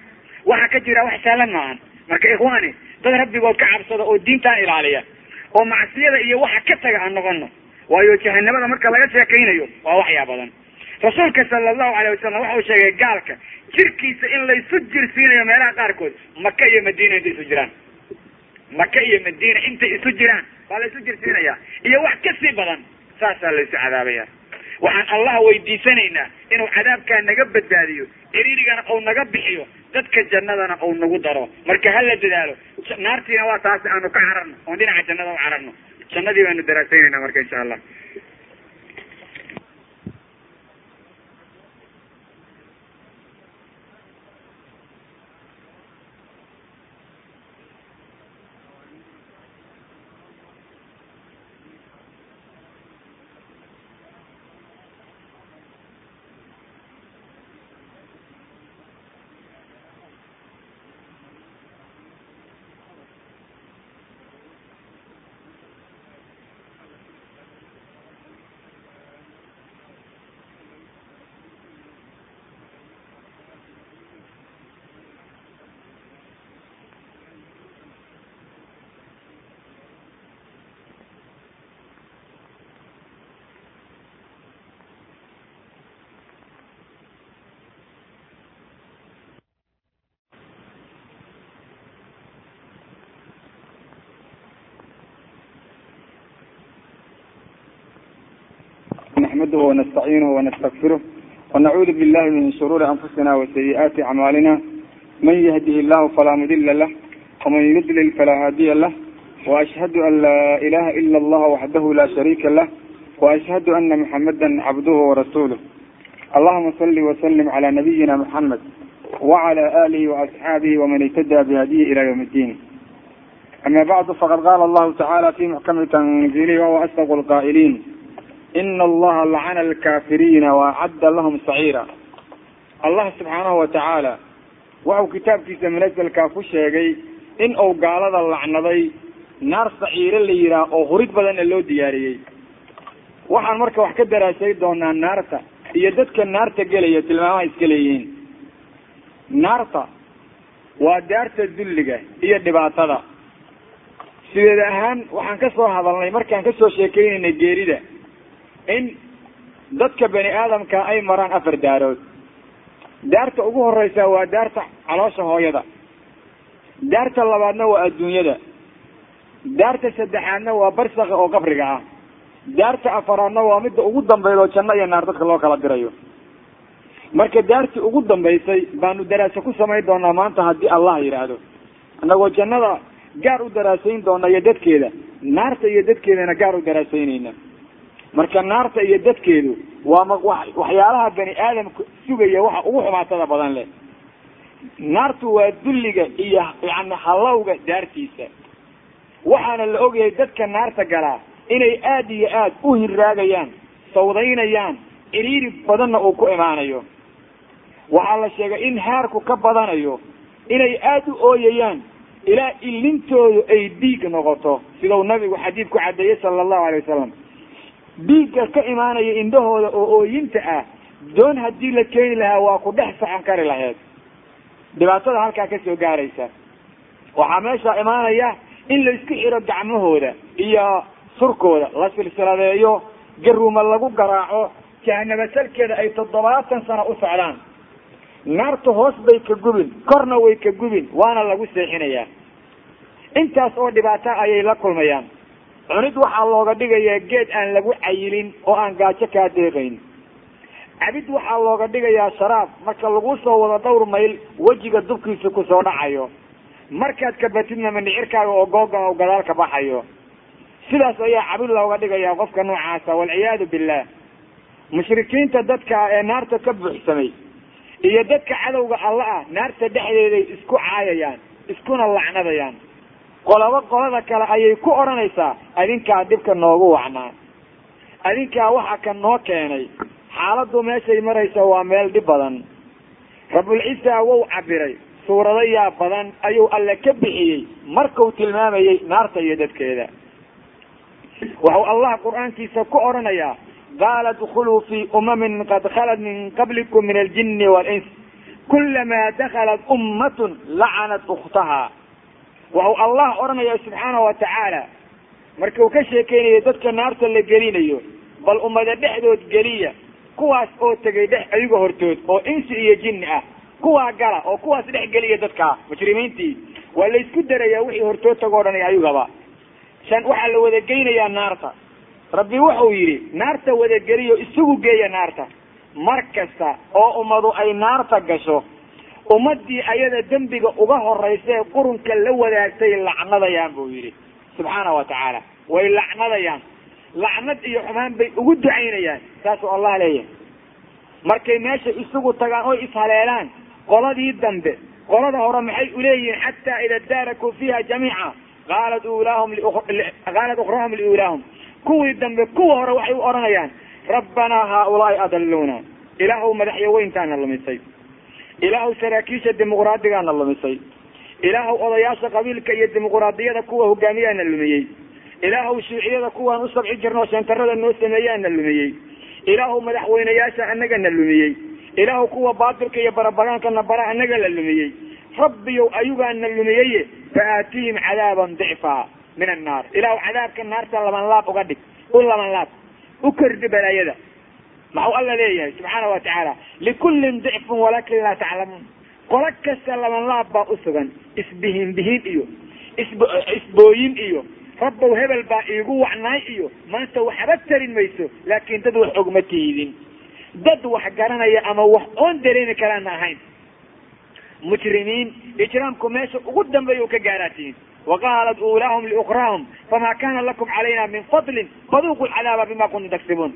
waxa ka jira wax saalan maahan marka ikhwaani dad rabbigood ka cabsada oo diintaan ilaaliya oo macsiyada iyo waxa ka taga aan noqono waayo jahanabada marka laga sheekaynayo waa waxyaa badan. Rasuulka sala allahu alayh wasalam uu sheegay gaalka jirkiisa in laysu jirsiinayo meelaha qaarkood maka iyo madiina intay isu jiraan. Maka iyo madiina intay isu jiraan baa laysu jirsiinaya iyo wax ka sii badan saasaa laysu cadaabaya waxaan allah weydiisanaynaa inuu cadaabkaa naga badbaadiyo ciriirigana uu naga bixiyo dadka jannadana uu nagu daro. Marka hala dadaalo naartiina waa taasi aanu ka cararno oon dhinaca jannada u cararno. Jannadii baanu daraasaynayna marka insha allah نحمده ونستعينه ونستغفره ونعوذ بالله من شرور أنفسنا وسيئات أعمالنا من يهده الله فلا مضل له ومن يضلل فلا هادي له وأشهد أن لا إله إلا الله وحده لا شريك له وأشهد أن محمدا عبده ورسوله اللهم صل وسلم على نبينا محمد وعلى آله وأصحابه ومن اهتدى بهديه إلى يوم الدين أما بعد فقد قال الله تعالى في محكم تنزيله وهو أصدق القائلين ina allaha lacana alkaafiriina waacadda lahum saciira allah subxaanahu watacaala waxau kitaabkiisa manazalkaa ku sheegay in uu gaalada lacnaday naar saciire la yidhaah oo hurid badanna loo diyaariyey. Waxaan marka wax ka daraasay doonaa naarta iyo dadka naarta gelaya tilmaamaha iska leeyihiin. Naarta waa daarta dulliga iyo dhibaatada. Sideed ahaan waxaan ka soo hadalnay markaan ka soo sheekeynaynay geerida in dadka bani aadamka ay maraan afar daarood. Daarta ugu horeysa waa daarta caloosha hooyada. Daarta labaadna waa adduunyada. Daarta saddexaadna waa barsaka oo qabriga ah. Daarta afaraadna waa midda ugu dambeyd oo janno iyo naar dadka loo kala dirayo. Marka daartii ugu dambaysay baanu daraaso ku samayn doonaa maanta haddii allah yidhaahdo annagoo jannada gaar u daraasayn doona iyo dadkeeda. Naarta iyo dadkeedana gaar u daraasaynayna marka naarta iyo dadkeedu waa ma waxyaalaha bani aadamka sugaya waxa ugu xumaatada badan leh. Naartu waa dulliga iyo yani hallawga daartiisa. Waxaana la ogyahay dadka naarta galaa inay aada iyo aad u hiraagayaan sawdaynayaan ciriiri badanna uu ku imaanayo. Waxaa la sheegay in haarku ka badanayo inay aada u ooyayaan ilaa ilintoodu ay dhiig noqoto sidau nabigu xadiid ku caddeeyey sala allahu alay wasalam dhiigga ka imaanaya indhahooda oo ooyinta ah doon haddii la keeni lahaa waa ku dhex socon kari laheed. Dhibaatada halkaa ka soo gaaraysa. Waxaa meesha imaanaya in la isku xiro gacmahooda iyo surkooda la silsiladeeyo garuuma lagu garaaco jahanaba salkeeda ay toddobaatan sano u socdaan. Naarta hoos bay ka gubin korna way ka gubin waana lagu seexinayaa. Intaas oo dhibaata ayay la kulmayaan cunid waxaa looga dhigayaa geed aan lagu cayilin oo aan gaajo kaa deeqayn cabid waxaa looga dhigayaa sharaab marka lagu soo wado dhowr mayl wejiga dubkiisa ku soo dhacayo. Markaad kabatidna mandhicirkaaga oo googan oo gadaal ka baxayo. Sidaas ayaa cabid looga dhigayaa qofka noocaasa walciyaadu billah mushrikiinta dadka ee naarta ka buuxsamay iyo dadka cadowga alla ah naarta dhexdeeday isku caayayaan iskuna lacnadayaan qolaba qolada kale ayay ku odhanaysaa adinkaa dhibka noogu wacnaa. Adinkaa waxa ka noo keenay. Xaaladdu meeshay maraysa waa meel dhib badan. Rabulcisa wou cabiray suurado yaa badan ayuu alle ka bixiyey. Markuu tilmaamayey naarta iyo dadkeeda. Wuxuu allah qur'aankiisa ku odhanayaa qaala dkuluu fi umamin qad khalat min qablikum min aljini walins. Kulamaa dakhalat ummatun lacanat ukhtaha wuxuu allah odhanaya subxaana wa tacaala markuu ka sheekeynayo dadka naarta la gelinayo bal ummada dhexdood geliya kuwaas oo tegay dhex ayaga hortood oo insi iyo jinni ah kuwaa gala oo kuwaas dhex geliya dadka mujrimiintii waa la isku darayaa wixii hortood tagoo dhan ayagaba shan waxaa la wadageynayaa naarta. Rabbi wuxuu yidhi naarta wadageliyo isagu geeya naarta. Mar kasta oo ummadu ay naarta gasho ummadii ayada dembiga uga horeysa ee qurunka la wadaagtay lacnadayaan buu yidhi. Subxaana wa tacaala. Way lacnadayaan. Lacnad iyo xumaan bay ugu ducaynayaan. Saasuu allah leeyahay. Markay meesha isugu tagaan oy ishaleelaan qoladii dambe qolada hore maxay uleeyihiin xataa ida daarakuu fiiha jamiica. Qaalat ulaahum qaalat ukrahum liulaahum kuwii dambe kuwa hore waxay u odhanayaan rabbanaa haaulaai adaluuna ilaahuw madaxyaweyntaana lumisay ilaahuw saraakiisha dimuqraadigaana lumisay. Ilaahuw odayaasha qabiilka iyo dimuqraadiyada kuwa hogaamiyaana lumiyey. Ilaahuw shuuciyada kuwaan u sabci jirno seentarada noo sameeyaana lumiyey. Ilaahuw madaxweyneyaasha anagana lumiyey. Ilaahuw kuwa baatilka iyo barabagaankana bara anaga la lumiyey. Rabbiyow ayugaana lumiyeye fa aatihim cadaaban dicfa min annaar ilaahuw cadaabka naarta laban laab uga dhig. U laban laab. U kordhi balaayada maxuu alla leeyahay subxaana wa tacaala. Likullin dicfun walakin laa taclamuun. Qolo kasta laban laab baa usugan isbihin bihin iyo isb isbooyin iyo. Rabbow hebel baa iigu wacnaay iyo maanta waxba tarin mayso laakin dad wax ogma tihidin dad wax garanaya ama wax oon dareemi karaana ahayn. Mujrimiin ijraamku meesha ugu dambeeya u ka gaaraatiin. Waqaalat uulaahum liukraahum famaa kana lakum calayna min fadlin faduuqu lcadaaba bima kuntum taksibuun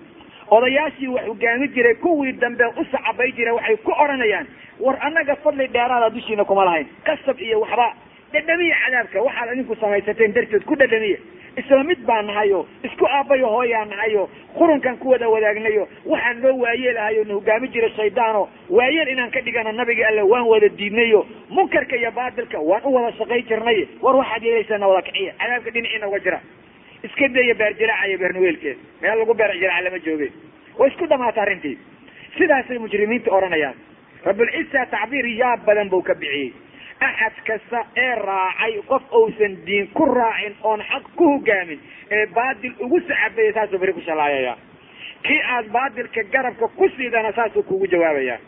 odayaashii wax hogaami jiray kuwii dambe u sacabay jiray waxay ku odhanayaan war annaga fadli dheeraada dushiina kuma lahayn kasab iyo waxba dhadhamiya cadaabka waxaad idinku samaysateen darteed ku dhadhamiya isla mid baa nahayo isku aabbayo hooyaa nahayo qurunkan ku wada wadaagnayo waxaan noo waayeelahayo na hogaami jiray shaydaano waayeel inaan ka dhigano nabiga alle waan wada diidnayo. Munkarka iyo baatilka waan u wada shaqay jirnay war waxaad yeelaysaana wada kiciya cadaabka dhinaciina uga jira iska daya beerjiraaca iyo beernuweelkeed meel lagu beer jiraaca lama joogay way isku dhamaata arrintii. Sidaasay mujrimiinta odhanayaan. Rabulcisa tacbiir yaa badan buu ka bixiyey. Axad kasta ee raacay qof uusan diin ku raacin oon xaq ku hogaamin ee baatil ugu sacabeeya saasuu beri ku shalaayaya. Kii aad baatilka garabka ku siidana saasuu kugu jawaabaya.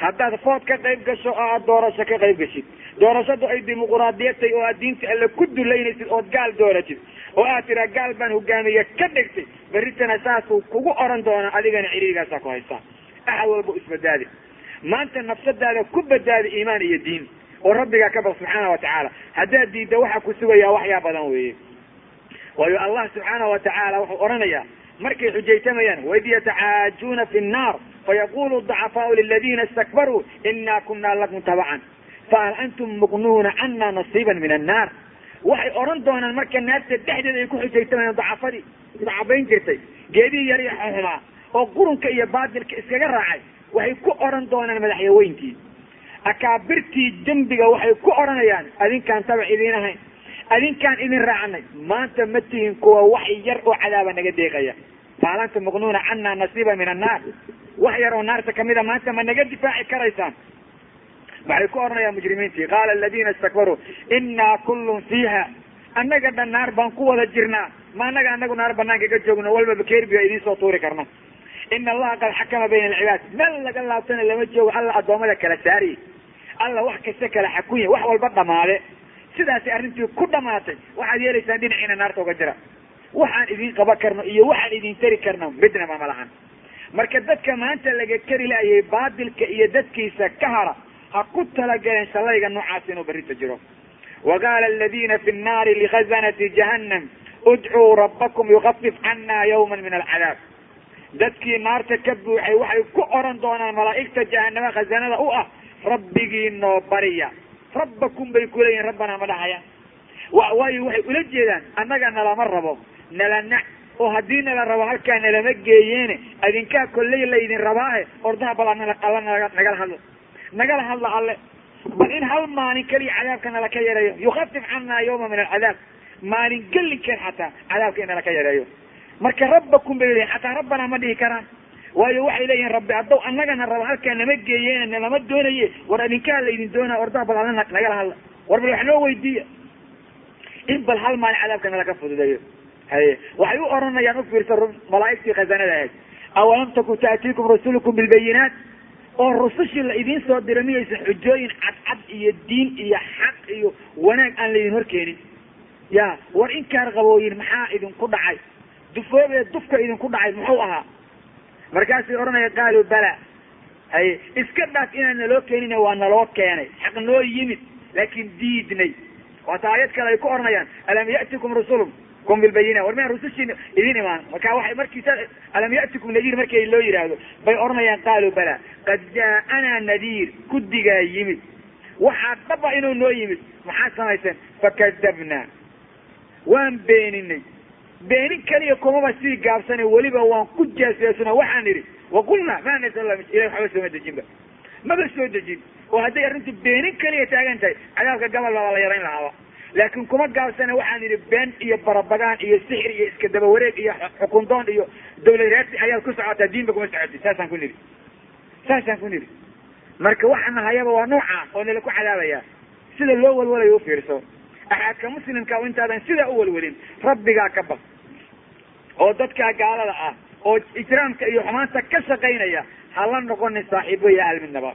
Haddaad food ka qayb gasho oo aad doorasho ka qayb gashid. Doorashadu ay dimuquraadiyatay oo aad diinta alle ku dulaynaysid ood gaal dooratid oo aad tiraa gaal baan hogaamiye ka dhigtay. Berritana saasuu kugu oran doonaa adigana ciriirigaasaa ku haystaa axad walba isbadaadi maanta nafsadaada ku badbaadi iimaan iyo diin oo rabbigaa ka baq subxaana watacaala haddaad diidda waxaa ku sugayaa waxyaa badan weeye. Waayo allah subxaana watacaala wuxuu odhanayaa markay xujaytamayaan waid yatacaajuuna fi nnaar fayaqulu dacafaau liladina istakbaruu ina kuna lakum tabacan fahal antum muqnuuna cana nasiiban min annaar waxay odhan doonaan marka naarta dhexdeeda ay ku xujaytamayaan dacafadii dacabayn jirtay geedihii yar iyo xumaa oo qurunka iyo baatilka iskaga raacay waxay ku odhan doonaan madaxyaweyntii. Akaabirtii dembiga waxay ku odhanayaan adinkaan tabac idiin ahayn adinkaan idin raacanay maanta ma tihin kuwa wax yar oo cadaaba naga deeqaya. Fahal antum muqnuuna cana nasiiba min annaar wax yar oo naarta kamida maanta ma naga difaaci karaysaan waxay ku odhanayaan mujrimiintii qaala aladina istakbaruu inaa kullun fiiha. Annaga dhan naar baan ku wada jirnaa. Ma annaga anagu naar banaanka ka joogno walba bakeerbiga idiin soo tuuri karna ina allaha qad xakama bayna alcibaad meel laga laabtana lama joogo alla addoommada kala saariye alla wax kasta kala xakunya wax walba dhamaade. Sidaasay arrintii ku dhamaatay waxaad yeelaysaan dhinaciina naarta uga jira. Waxaan idin qaban karno iyo waxaan idin tari karno midnaba ma lahan marka dadka maanta laga kari laayay baatilka iyo dadkiisa ka hara ha ku talagaleen shalayga noocaas inuu berrita jiro. Waqaala aladina fi nnaari likhazanati jahannam udcuu rabbakum yukafif cana yawma min alcadaab. Dadkii naarta ka buuxay waxay ku oran doonaan malaa'igta jahanama khazanada u ah rabbigii noo bariya. Rabbakum bay kuleeyihin rabbanaa ma dhahayaan waayo waxay ula jeedaan annaga nalama rabo nala nac oo haddii nala rabo halkaa nalama geeyeene adinkaa kolley laydin rabaahe ordaha bal alla nagala hadlo nagala hadla alle. Bal in hal maalin keliya cadaabka nala ka yareeyo yukafif cana yawma min alcadaab. Maalin gelinkeed xataa cadaabka in nala ka yareeyo marka rabbakum bay leeyihiin xataa rabbanaa ma dhihi karaan. Waayo waxay leeyihiin rabbi haddaw annagana rabo halkaa nama geeyeene nalama doonaye. War adinkaa laydin doonaa ordaha bal alla nagala hadla. War bal wax noo weydiiya. In bal hal maalin cadaabka nala ka fududeeyo. Haye waxay u oranayaan u fiirsa malaa'igtii khazanada ahayd. Awalam taku ta'tiikum rasulukum bilbayinaat oo rusushii la idiin soo dira miyaysa xujooyin cadcad iyo diin iyo xaq iyo wanaag aan laydin horkeenin. Ya war inkaar qabooyin maxaa idinku dhacay? Dufoobee dufka idinku dhacay muxuu ahaa? Markaasay odhanaya qaaluu bala haye iska dhaaf inaan naloo keenina waa naloo keenay. Xaq noo yimid laakiin diidnay. Waata aayad kale ay ku odhanayaan alam ya'tikum rusulum kum bilbayina war miyaan rusushiina idin imaan marka waxay markiisa alam ya'tikum nadiir markii loo yidhaahdo bay odhanayaan qaaluu bala qad jaa'anaa nadiir guddigaa yimid. Waxaa dhaba inuu noo yimid. Maxaad samayseen fakadabnaa waan beeninay. Beenin keliya kumaba sii gaabsana weliba waan ku jaaseesno waxaan idhi waqulnaa ma nasal ilahi waxba sooma dejinba maba soo dejin. Oo hadday arrintu beenin keliya taagan tahay cadaabka gabal baba la yarayn lahaaba laakiin kuma gaabsana waxaan idhi been iyo barabagaan iyo sixir iyo iska daba wareeg iyo xukundoon iyo dawlareerti ayaad ku socotaa diinba kuma socotid saasaan ku nidhi. Saasaan ku nidhi. Marka waxaana hayaba waa nooca oo nala ku cadaabaya. Sida loo walwalayo ufiirso axaadka muslimka intaadan sidaa u walwalin rabbigaa ka baq oo dadkaa gaalada ah oo ijraamka iyo xumaanta ka shaqaynaya ha la noqonin saaxiibo iyo ahel midnaba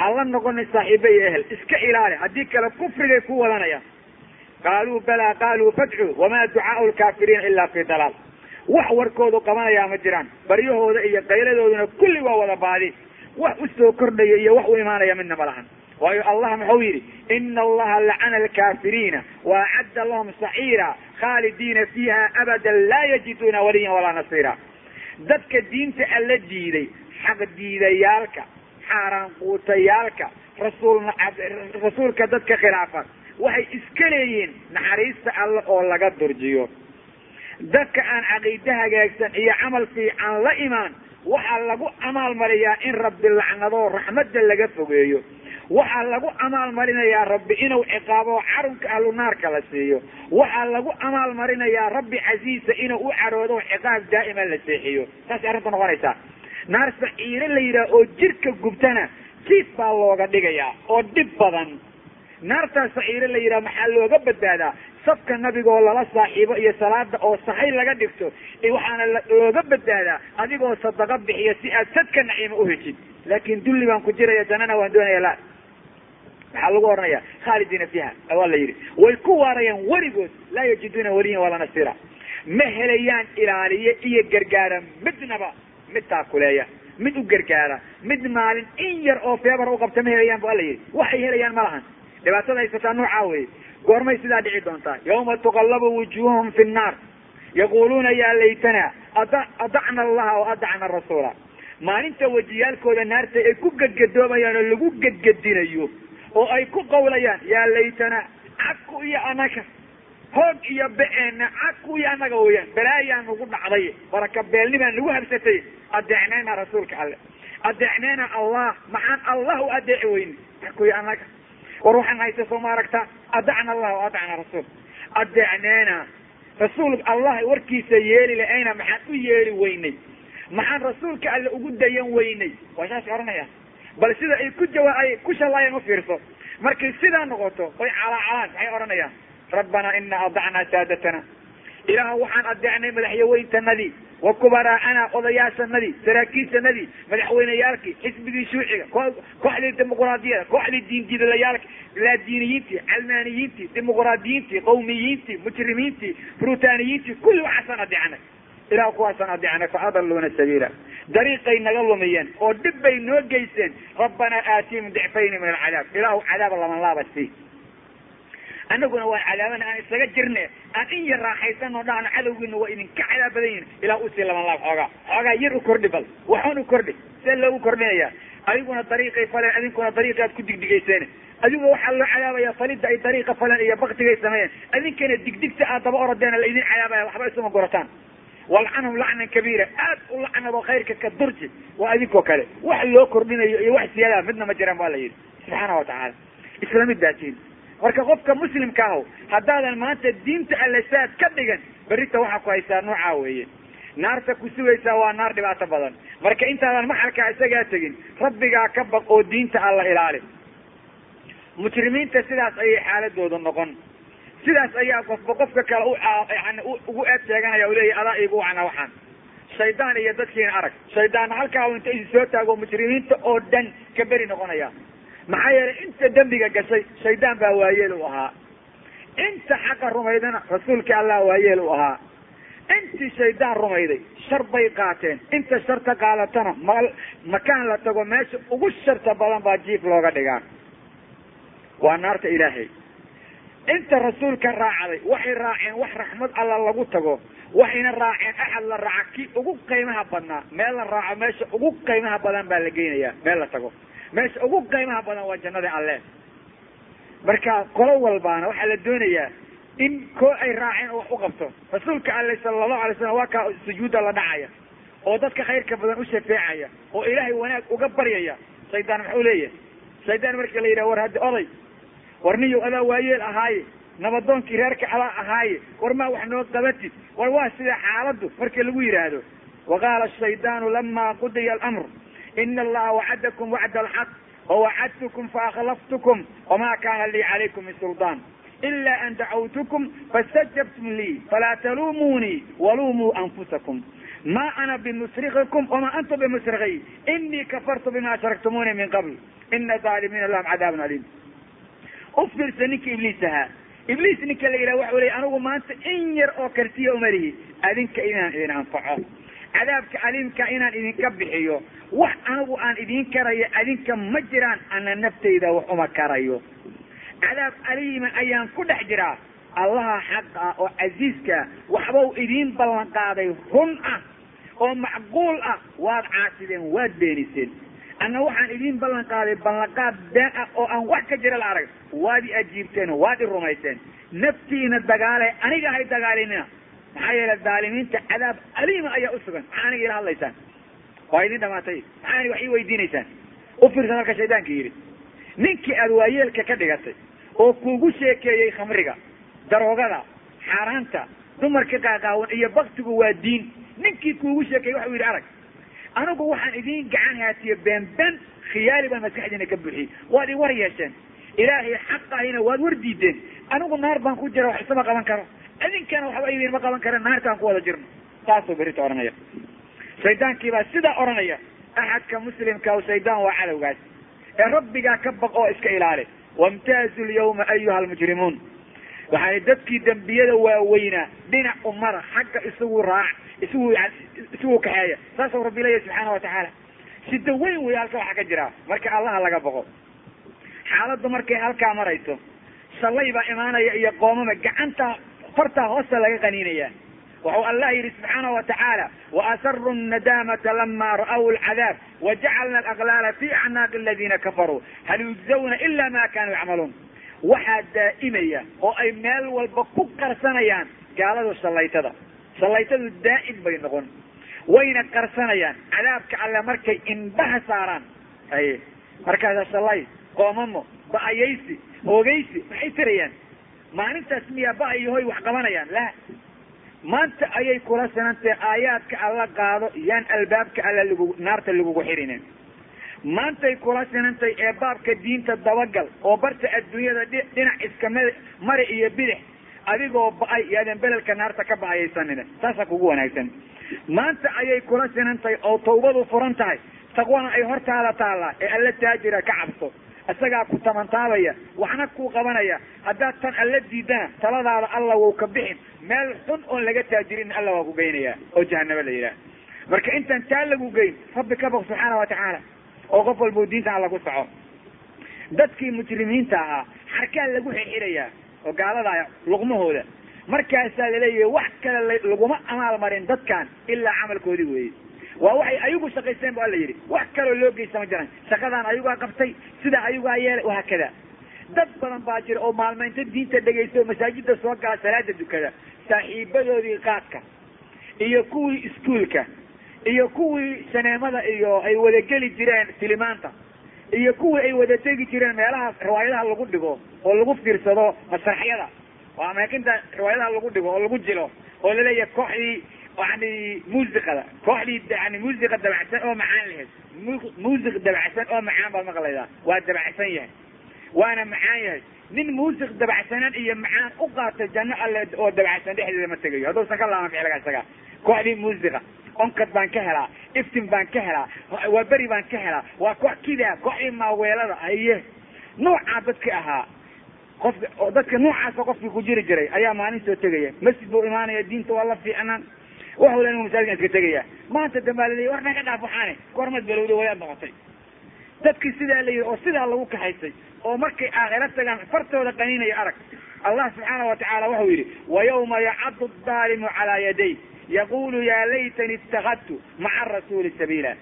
ha la noqonin saaxiibo iyo ehel. Iska ilaali. Haddii kale kufrigay ku wadanayaan qaaluu balaa qaaluu fadcuu wamaa ducaau lkaafiriina ila fi dalaal wax warkoodu qabanayaa ma jiraan baryahooda iyo qayladooduna kulli waa wada baadi wax u soo kordhaya iyo wax u imaanaya midna ma lahan waayo allah muxuu yidhi ina allaha lacana alkaafiriina wa acadda lahum saciira khaalidiina fiiha abadan laa yajiduuna waliyan walaa nasiira dadka diinta alla diiday xaq diidayaalka xaaraan quutayaalka rasuul rasuulka dadka khilaafa waxay iska leeyihiin naxariista alle oo laga durjiyo. Dadka aan caqiide hagaagsan iyo camal fiican la imaan waxaa lagu amaalmariyaa in rabbi lacnadoo raxmadda laga fogeeyo. Waxaa lagu amaalmarinayaa rabbi inuu ciqaabo carunka ahlu naarka la siiyo. Waxaa lagu amaalmarinayaa rabbi casiisa inuu u caroodo ciqaab daa'ima la seexiyo. Saasay arrinta noqonaysaa. Naar saciire la yidhaha oo jirka gubtana jiif baa looga dhigayaa oo dhib badan naartaas saciire la yidhaha maxaa looga badbaadaa? Safka nabigaoo lala saaxiibo iyo salaada oo sahay laga dhigto waxaana looga badbaadaa adigoo sadaqa bixiya si aad sadka naciimo uheshid laakin dulli baan ku jiraya janana waan doonaya la maxaa lagu oranaya khaalidiina fiiha waa la yidhi. Way ku waarayaan weligood laa yajiduuna waliyan walaa nasira ma helayaan ilaaliye iyo gargaara midnaba mid taakuleeya mid u gargaara mid maalin in yar oo feebar u qabta ma helayaan bu alla yidhi. Waxay helayaan ma lahan dhibaatada haysataa noocaa weye goormay sidaa dhici doontaa? Yawma tuqallabu wujuuhum fi nnaar yaquluuna yaa laytana ada adacna allaha o adacna rasuula. Maalinta wajiyaalkooda naarta ay ku gedgadoomayaan oo lagu gedgedinayo oo ay ku qawlayaan yaa laytana cadku iyo anaga hoog iyo be-eena cadku iyo anaga weyaan balaayaa nagu dhacday baraka beelnibaa nagu habsatay adeecnayna rasuulka alle. Adeecnayna allah maxaan allah u adeeci weyne cadku iyo anaga war waxaan haysta soo ma aragta? Adacna allah o adacna rasuul. Adeecneena rasuul allah warkiisa yeeli la-ayna maxaan u yeeli weynay. Maxaan rasuulka alle ugu dayan weynay. Waa saas oranaya. Bal sida ay ku jawa ay ku shallaayeen ufiirso markay sidaa noqoto oy calaacalaan maxay odhanayaan rabbanaa ina adacnaa saadatana ilaah waxaan adeecnay madaxyaweyntanadii wa kubaraa'ana odayaashanadii saraakiishanadii madaxweyneyaalkii xisbigii shuuciga kooxdii dimuqraadiyada kooxdii diindiidalayaalka laadiiniyiintii calmaaniyiintii dimuqraadiyiintii qawmiyiintii mujrimiintii brutaniyiintii kulli waxaasaan adeecnay ilah kuwaasaan adeecnay fa adaluuna sabiila. Dariiqay naga lumiyeen oo dhib bay noo geyseen rabbanaa aatihim dicfayni min alcadaab ilaahu cadaab laman laaba sii anaguna waan cadaabana aan isaga jirne. Aan in yar raaxaysano dhahno cadowgiina waa idinka cadaab badan yihiin ilah u sii laban laab xoogaa. Xoogaa yar u kordhi bal. Waxun u kordhi. See loogu kordhinaya. Adiguna dariiqay faleen adinkuna dariiqi aad ku digdigayseen. Adigu waxaa loo cadaabaya falida ay dariiqa faleen iyo baktigay sameeyeen. Adinkana digdigta aad daba orodeena la idin cadaabaya waxba isuma gorataan walcanhum lacnan kabiira. Aad u lacnado khayrka ka durji waa adinkoo kale. Wax loo kordhinayo iyo wax siyaadaha midna ma jiraan ba la yidhi. Subxaana watacaala isla midaatiin marka qofka muslimka aho haddaadan maanta diinta alle saad ka dhigan berrita waxaa ku haysaa noocaa weeye. Naarta ku sugaysaa waa naar dhibaato badan. Marka intaadan maxalkaa isagaa tegin rabbigaa ka baq oo diinta alla ilaali. Mujrimiinta sidaas ayay xaaladooda noqon. Sidaas ayaa qofba qofka kale u yani ugu eed sheeganaya u leeyahy adaa iigu wacna waxaan. Shaydaan iyo dadkiina arag. Shaydaanna halkaa inta isi soo taago mujrimiinta oo dhan ka beri noqonaya maxaa yeelay inta dembiga gashay shaydaan baa waayeel u ahaa. Inta xaqa rumaydana rasuulka allah waayeel u ahaa. Intii shaydaan rumayday shar bay qaateen. Inta sharta qaadatana ma makaan la tago meesha ugu sharta badan baa jiif looga dhigaa. Waa naarta ilaahay. Inta rasuulka raacday waxay raaceen wax raxmad alla lagu tago waxayna raaceen axad la raaca kii ugu qiimaha badnaa meel la raaco meesha ugu qiimaha badan baa la geynayaa meel la tago meesha ugu qiimaha badan waa jannada alle. Marka qolo walbaana waxaa la doonayaa in koo ay raaceen oo wax u qabto. Rasuulka alle sala allahu alay slam waa kaa sujuudda la dhacaya oo dadka khayrka badan u shafeecaya oo ilaahay wanaag uga baryaya. Shaydaan muxuu leeyahay shaydaan marka la yidhaha war haddi oday war niyow adaa waayeel ahaaye nabadoonkii reerka adaa ahaaye war maa wax noo qabatid war waa sida xaaladdu marka lagu yidhaahdo wa qaala ashaydaanu lama qudiya alamr ina allaha wacadakum wacda alxaq wawacadtukum faakhlaftukum wama kana lii calaykum min suldaan ila an dacawtukum fastajabtum lii falaa taluumunii walumuu anfusakum ma ana bimusrikikum wama antum bimusrikiy inii kafartu bima ashraktumuni min qabl ina aalimiina lahum cadaabun aliim ufirsa ninka ibliis ahaa ibliis ninka la yidhaha waxau leey anigu maanta in yar oo kartiya umalihi adinka inaan idin anfaco cadaabka aliimka inaan idinka bixiyo wax anigu aan idiin karayo adinka ma jiraan ana naftayda wax uma karayo. Cadaab aliima ayaan ku dhex jiraa. Allaha xaqa ah oo casiiska waxbau idiin ballan qaaday run ah oo macquul ah. Waad caasideen waad beeniseen. Anna waxaan idiin ballan qaaday ballanqaad been ah oo aan wax ka jira la arag. Waad i ajiibteen waad i rumayseen naftiina dagaale aniga hay dagaalinina. Maxaa yeele dhaalimiinta cadaab aliima ayaa usugan maxaa aniga ila hadlaysaan waa idin dhamaatay maxaa aniga wax ii weydiinaysaan u fiirsan halka shaydaanka yidhi. Ninkii aad waayeelka ka dhigatay oo kuugu sheekeeyey khamriga daroogada xaaraanta dumarka qaaqaawan iyo baktigu waa diin. Ninkii kuugu sheekeeyey waxau yidhi arag anigu waxaan idiin gacan haatiye beenben khiyaali baan maskaxdiina ka buuxiyey. Waad i war yeesheen. Ilaahay xaqahina waad war diideen anigu naar baan ku jira wax isama qaban karo. Idinkana waxba idinma qaban kara naartaan ku wada jirno. Saasuu berita odhanaya shaydaankii baa sidaa odhanaya axadka muslimka shaydaan waa cadowgaas. Ee rabbigaa ka baq oo iska ilaali. Wamtaazu lyawma ayuha almujrimuun waxaani dadkii dembiyada waaweynaa dhinac umada xagga isagu raac isagu isagu kaxeeya. Saasuu rabbi leeyahy subxaana watacaala sida weyn wey halka waxaa ka jira marka allaha laga baqo. Xaaladdu markay halkaa marayso sallay baa imaanaya iyo qoomama gacanta fartaa hoosta laga qaniinaya wuxuu allah yidhi subxaana wa tacaala waasaru nadamata lama ra'aw lcadaab wajacalna alaqlaala fi acnaaqi aladiina kafaruu hal yujzawna ila ma kanuu yacmaluun waxaa daa'imaya oo ay meel walba ku qarsanayaan gaaladu shallaytada shallaytadu daa'im bay noqon wayna qarsanayaan cadaabka alle markay indhaha saaraan haye markaasa shallay qoomamo ba'ayaysi oogeysi maxay tirayaan maalintaas miyaa ba iyo hoy wax qabanayaan la maanta ayay kula sanantahe aayaadka alla qaado yaan albaabka alla lagu naarta lagugu xirinin maantay kula sinantay ee baabka diinta dabagal oo barta adduunyada dhinac iska mari iyo bidix adigoo ba'ay yaadan belelka naarta ka ba'ayaysanine. Taasaa kugu wanaagsan. Maanta ayay kula sinantay oo tawbadu furan tahay. Taqwana ay hortaada taallaa ee alla taajira ka cabso isagaa ku tamantaabaya waxna kuu qabanaya. Haddaad tan alla diidana taladaada alla wou ka bixin. Meel xun oon laga taajirin alla waa ku geynaya oo jahanabo la yidhaah marka intaan taa lagu geyn rabbi ka baq subxaana wa tacaala oo qof walbau diinta alla ku soco. Dadkii mujrimiinta ahaa xarkaa lagu xirxirayaa oo gaalada luqmahooda. Markaasaa la leeyahay wax kale laguma amaal marin dadkan ilaa camalkoodii weeye waa waxay ayagu shaqaysteen bu alla yidhi. Wax kaloo loo geysta ma jiran shaqadaan ayagaa qabtay sidaa ayagaa yeelay wahaakada dad badan baa jira oo maalmeynta diinta dhegaysta oo masaajida soo gala salaada dukada saaxiibadoodii qaadka iyo kuwii iskuolka iyo kuwii saneemada iyo ay wada geli jireen filimaanta iyo kuwii ay wada tegi jireen meelaha riwaayadaha lagu dhigo oo lagu fiirsado masraxyada waa amaakinta riwaayadaha lagu dhigo oo lagu jilo oo la leeyahay kooxdii yani muusiqada kooxdii yani muusiqa dabacsan oo macaan lahayd muusiq dabacsan oo macaan baad maqlaydaa waa dabacsan yahay. Waana macaan yahay. Nin muusiq dabacsanaan iyo macaan u qaatay janno alle oo dabacsan dhexdeeda ma tegayo. Hadduusan ka laaban ficilga isaga. Kooxdii muusiqa onkad baan ka helaa iftin baan ka helaa waa beri baan ka helaa waa koox kidaa kooxdii maaweelada haye. Noocaa dadki ahaa qofka dadka noocaasa qofkii ku jiri jiray ayaa maalin soo tegaya. Masjid buu imaanaya diinta waa la fiicnaan waxu le masaajidkan iska tegaya maanta dambaa laleeya war naga dhaaf waxaane. Goormaad balowda wayaad noqotay. Dadkii sidaa la yidhi oo sidaa lagu kaxaysay oo markay aakhira tagaan fartooda qaniinaya arag. Allah subxaana wa tacaala wuxuu yidhi wayawma yacadu daalimu calaa yaday. Yaqulu ya laytani itakadtu maca arasuuli sabiila.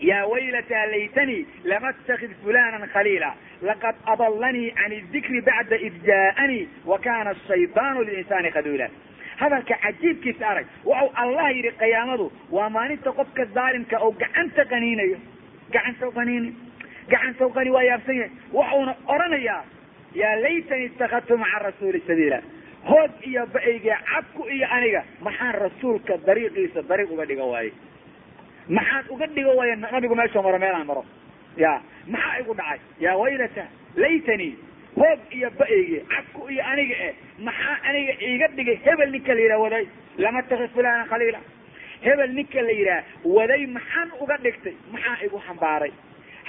Ya waylataa laytanii lama atakid fulana khaliila. Laqad adalanii can idikri bacda id jaa'anii wa kana ashayطaanu lilinsaani khaduula hadalka cajiibkiisa arag. Waxau allah yidhi qiyaamadu waa maalinta qofka daalimka oo gacanta qaniinayo gacan saw qaniini gacan qani waa yaabsan yahay. Waxuuna odhanayaa yaa laytani itakadtu maca rasuuli sabiila. Hood iyo ba'eyge cabku iyo aniga maxaan rasuulka dariiqiisa dariiq uga dhiga waaye? Maxaan uga dhigo waaya nabigu meeshuu maro meelaan maro. Ya maxaa igu dhacay? Yaa waylata laytanii hoog iyo ba'eyge cabku iyo aniga eh maxaa aniga iiga dhigay hebel ninka la yidhaha waday? Lama takid fulana khaliila. Hebel ninka la yidhaha waday maxaan uga dhigtay? Maxaa igu xambaaray?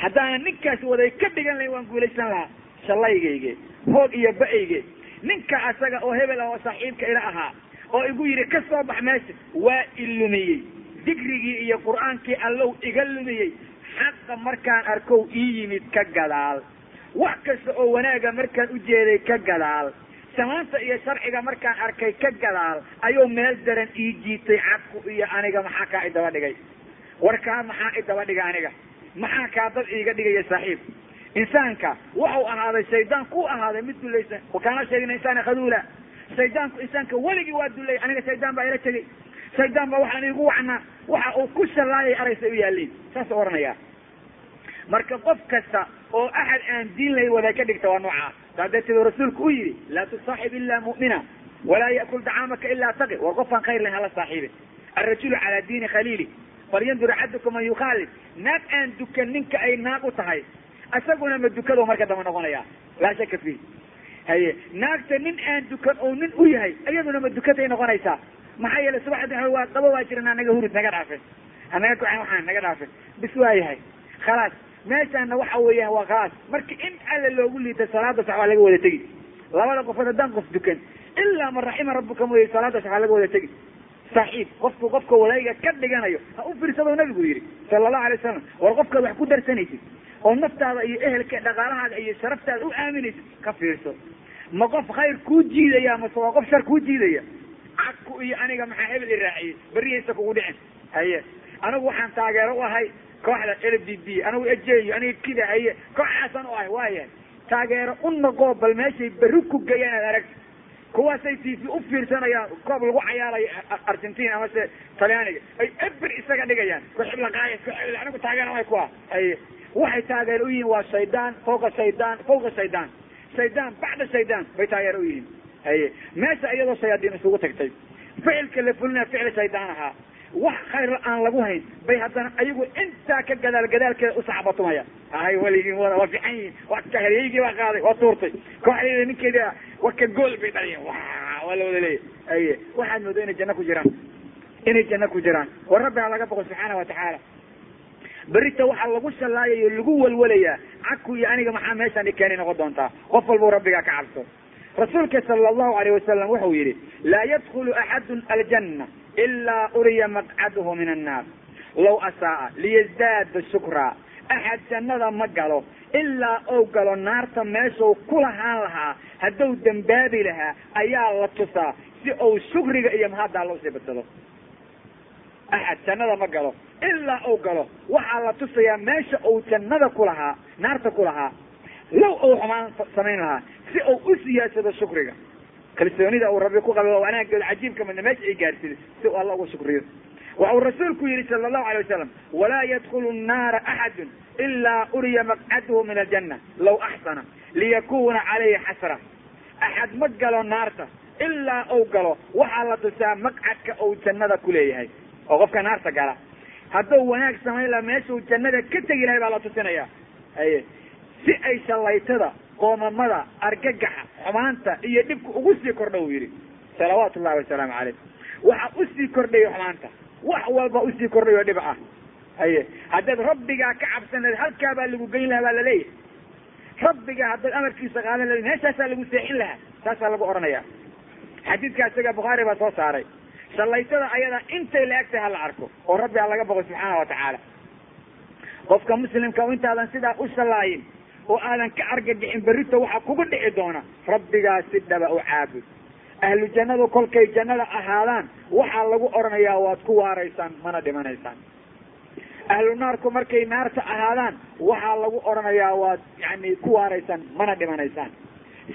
Haddaanan ninkaas waday ka dhigan lahayn waan guulaysan lahaa. Shallaygayge hoog iyo ba'eyge ninka asaga oo hebel ah oo saaxiibka ila ahaa oo igu yidhi ka soo bax meesha. Waa ilumiyey dikrigii iyo qur'aankii allow iga lumiyey. Xaqa markaan arkow ii yimid ka gadaal wax kasta oo wanaaga markaan u jeeday ka gadaal. Samaanta iyo sharciga markaan arkay ka gadaal ayuu meel daran ii jiitay xaqku iyo aniga maxaa kaa idaba dhigay? Warkaa maxaa idaba dhiga aniga? Maxaa kaa dad iiga dhigaya saaxiib? Insaanka waxau ahaaday shaydaan ku ahaaday mid dulaysan wakaana shaydina insaana khaduula shaydaanku insaanka weligii waa dulay aniga shaydaan baa ila tegey. Shaydaan baa waxaan iigu wacnaa waxa uu ku shallaayay araysa u yaaliin saas oranaya marka qof kasta oo axad aan diin lahayn wada ka dhigta waa noocaa saa darteed rasuulku u yidhi laa tusaaxib ila mu'mina walaa ya'kul dacaamaka ilaa taqi. War qofaan khayr lahayn hala saaxiibi alrajulu calaa diini khaliili falyandur axadukum man yukhaalid naag aan dukan ninka ay naag u tahay isaguna ma dukado marka damba noqonaya. Laa shaka fiih haye naagta nin aan dukan oo nin u yahay iyaduna ma dukatay noqonaysaa maxaa yeelay subaxda waa qabo waa jiran naga hurud naga dhaafe. Hanaga kucen waxaan naga dhaafe. Bis waa yahay. Khalaas meeshaana waxa weeyaan waa khalaas marka in alla loogu liita salaada sax waa laga wada tegi. Labada qofood haddaan qof dukan. Ilaa man raxima rabbuka mooye salaada sax waa laga wada tegi. Saaxiib qofku qofka walayga ka dhiganayo ha u fiirsado nabigu yidhi sala allahu alay wasalam war qofkaad wax ku darsanaysid oo naftaada iyo ehelka dhaqaalahaada iyo sharaftaada u aaminaysid ka fiirso. Ma qof khayr kuu jiidaya mase waa qof shar kuu jiidaya? Cadku iyo aniga maxaa hebel i raaciyey? Berihaysa kugu dhicin. Haye anigu waxaan taageero u ahay kooxda l b b anigu ejeyo aniga kida haye kooxaasaan u ahay waayahay taageero u noqoo bal meeshay berri ku gayaan aad aragti kuwaasay t v u fiirsanayaan koob lagu cayaarayo argentina amase talyaaniga ay eber isaga dhigayaan. Kuxiblaqaaya kuxibl anigu taageero ay waxay taageero u yihiin waa shaydaan fawqa shaydaan fawqa shaydaan shaydaan bacda shaydaan bay taageero u yihiin. Haye meesha iyadoo shayaadiin isugu tagtay. Ficilka la fulinaya ficil shaydaan ahaa wax khayr aan lagu hayn. Bay haddana ayagu intaa ka gadaal gadaalkeeda u saxbatumaya. Hay weligiin waa fiican yihiin waa kahreyeygii baa qaaday waa tuurtay. Kooxdeeda ninkeedi waa ka gool bay dhaliyen wa waa la wada leeyahy aye waxaad mooda inay janno ku jiraan. Inay janno ku jiraan. War rabbi ha laga boqo subxaana watacaala berita waxaa lagu shallaayayo lagu walwalayaa cadku iyo aniga maxaa meeshaan ikeeni noqon doontaa? Qof walbuu rabbigaa ka cabso. Rasuulka sala allahu alayh wasalam wuxuu yidhi laa yadkulu axadun aljanna ilaa uriya maqcaduhu min annaar law asaaa liyazdaada shukraa axad jannada ma galo ilaa ou galo naarta meeshuu ku lahaan lahaa hadduu dembaabi lahaa ayaa la tusaa si uu shukriga iyo mahadda alla u sii badsado axad jannada ma galo ilaa uu galo waxaa la tusayaa meesha uu jannada ku lahaa naarta ku lahaa low uu xumaan samayn lahaa si uu u siyaadsado shukriga kalsoonida uu rabbi ku qaba oo wanaagooda cajiibka midna meesha ay gaarsido si uu alla uga shukriyo. Waxa uu rasuulku yihi sala allahu alay wasalam walaa yadkulu nnaara axadun ilaa uriya maqcaduhu min aljanna law axsana liyakuna calayhi xasra axad ma galo naarta ilaa uu galo waxaa la tusaa maqcadka uu jannada ku leeyahay. Oo qofka naarta gala hadduu wanaag samayn laha meeshuu jannada ka tegi lahay baa la tusinaya aye si ay shallaytada qoomamada argagaxa xumaanta iyo dhibka ugu sii kordha uu yidhi. Salawaatu ullahi wasalaamu caleyh waxa u sii kordhayo xumaanta. Wax walba u sii kordhayo dhib ah. Haye haddaad rabbigaa ka cabsan lahayd halkaa baa lagu geyn lahaa baa la leeyahay rabbigaa haddaad amarkiisa qaadan lahayd meeshaasaa lagu seexin lahaa. Saasaa lagu odhanaya xadiidkaa isaga bukhaari baa soo saaray. Shallaytada ayada intay la eg tahay hala arko oo rabbi ha laga boqo subxaana watacaala qofka muslimka intaadan sidaa u shallaayin oo aadan ka argagixin berrito waxaa kugu dhici doona rabbigaa si dhaba u caabud ahlu jannadu kolkay jannada ahaadaan waxaa lagu odhanayaa waad ku waaraysaan mana dhimanaysaan. Ahlu naarku markay naarta ahaadaan waxaa lagu odhanayaa waad yani ku waaraysaan mana dhimanaysaan.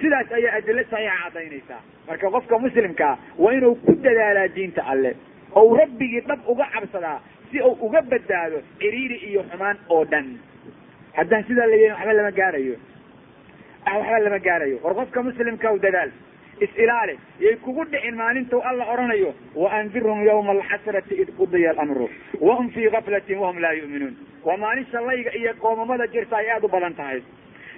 Sidaas ayaa adilo saxiixa caddaynaysaa marka qofka muslimkaa waa inuu ku dadaalaa diinta alle ou rabbigii dhab uga cabsadaa si uu uga badbaado ciriiri iyo xumaan oo dhan haddaan sidaa la yeelin waxba lama gaarayo. Waxba lama gaarayo. War qofka muslimka dadaal is-ilaali yay kugu dhicin maalintuu alla odhanayo waandirhum yawma alxasrati id qudiya alamru wahum fii gaflatin wahum laa yu'minuun waa maalin shallayga iyo qoomamada jirta ay aada u badan tahay.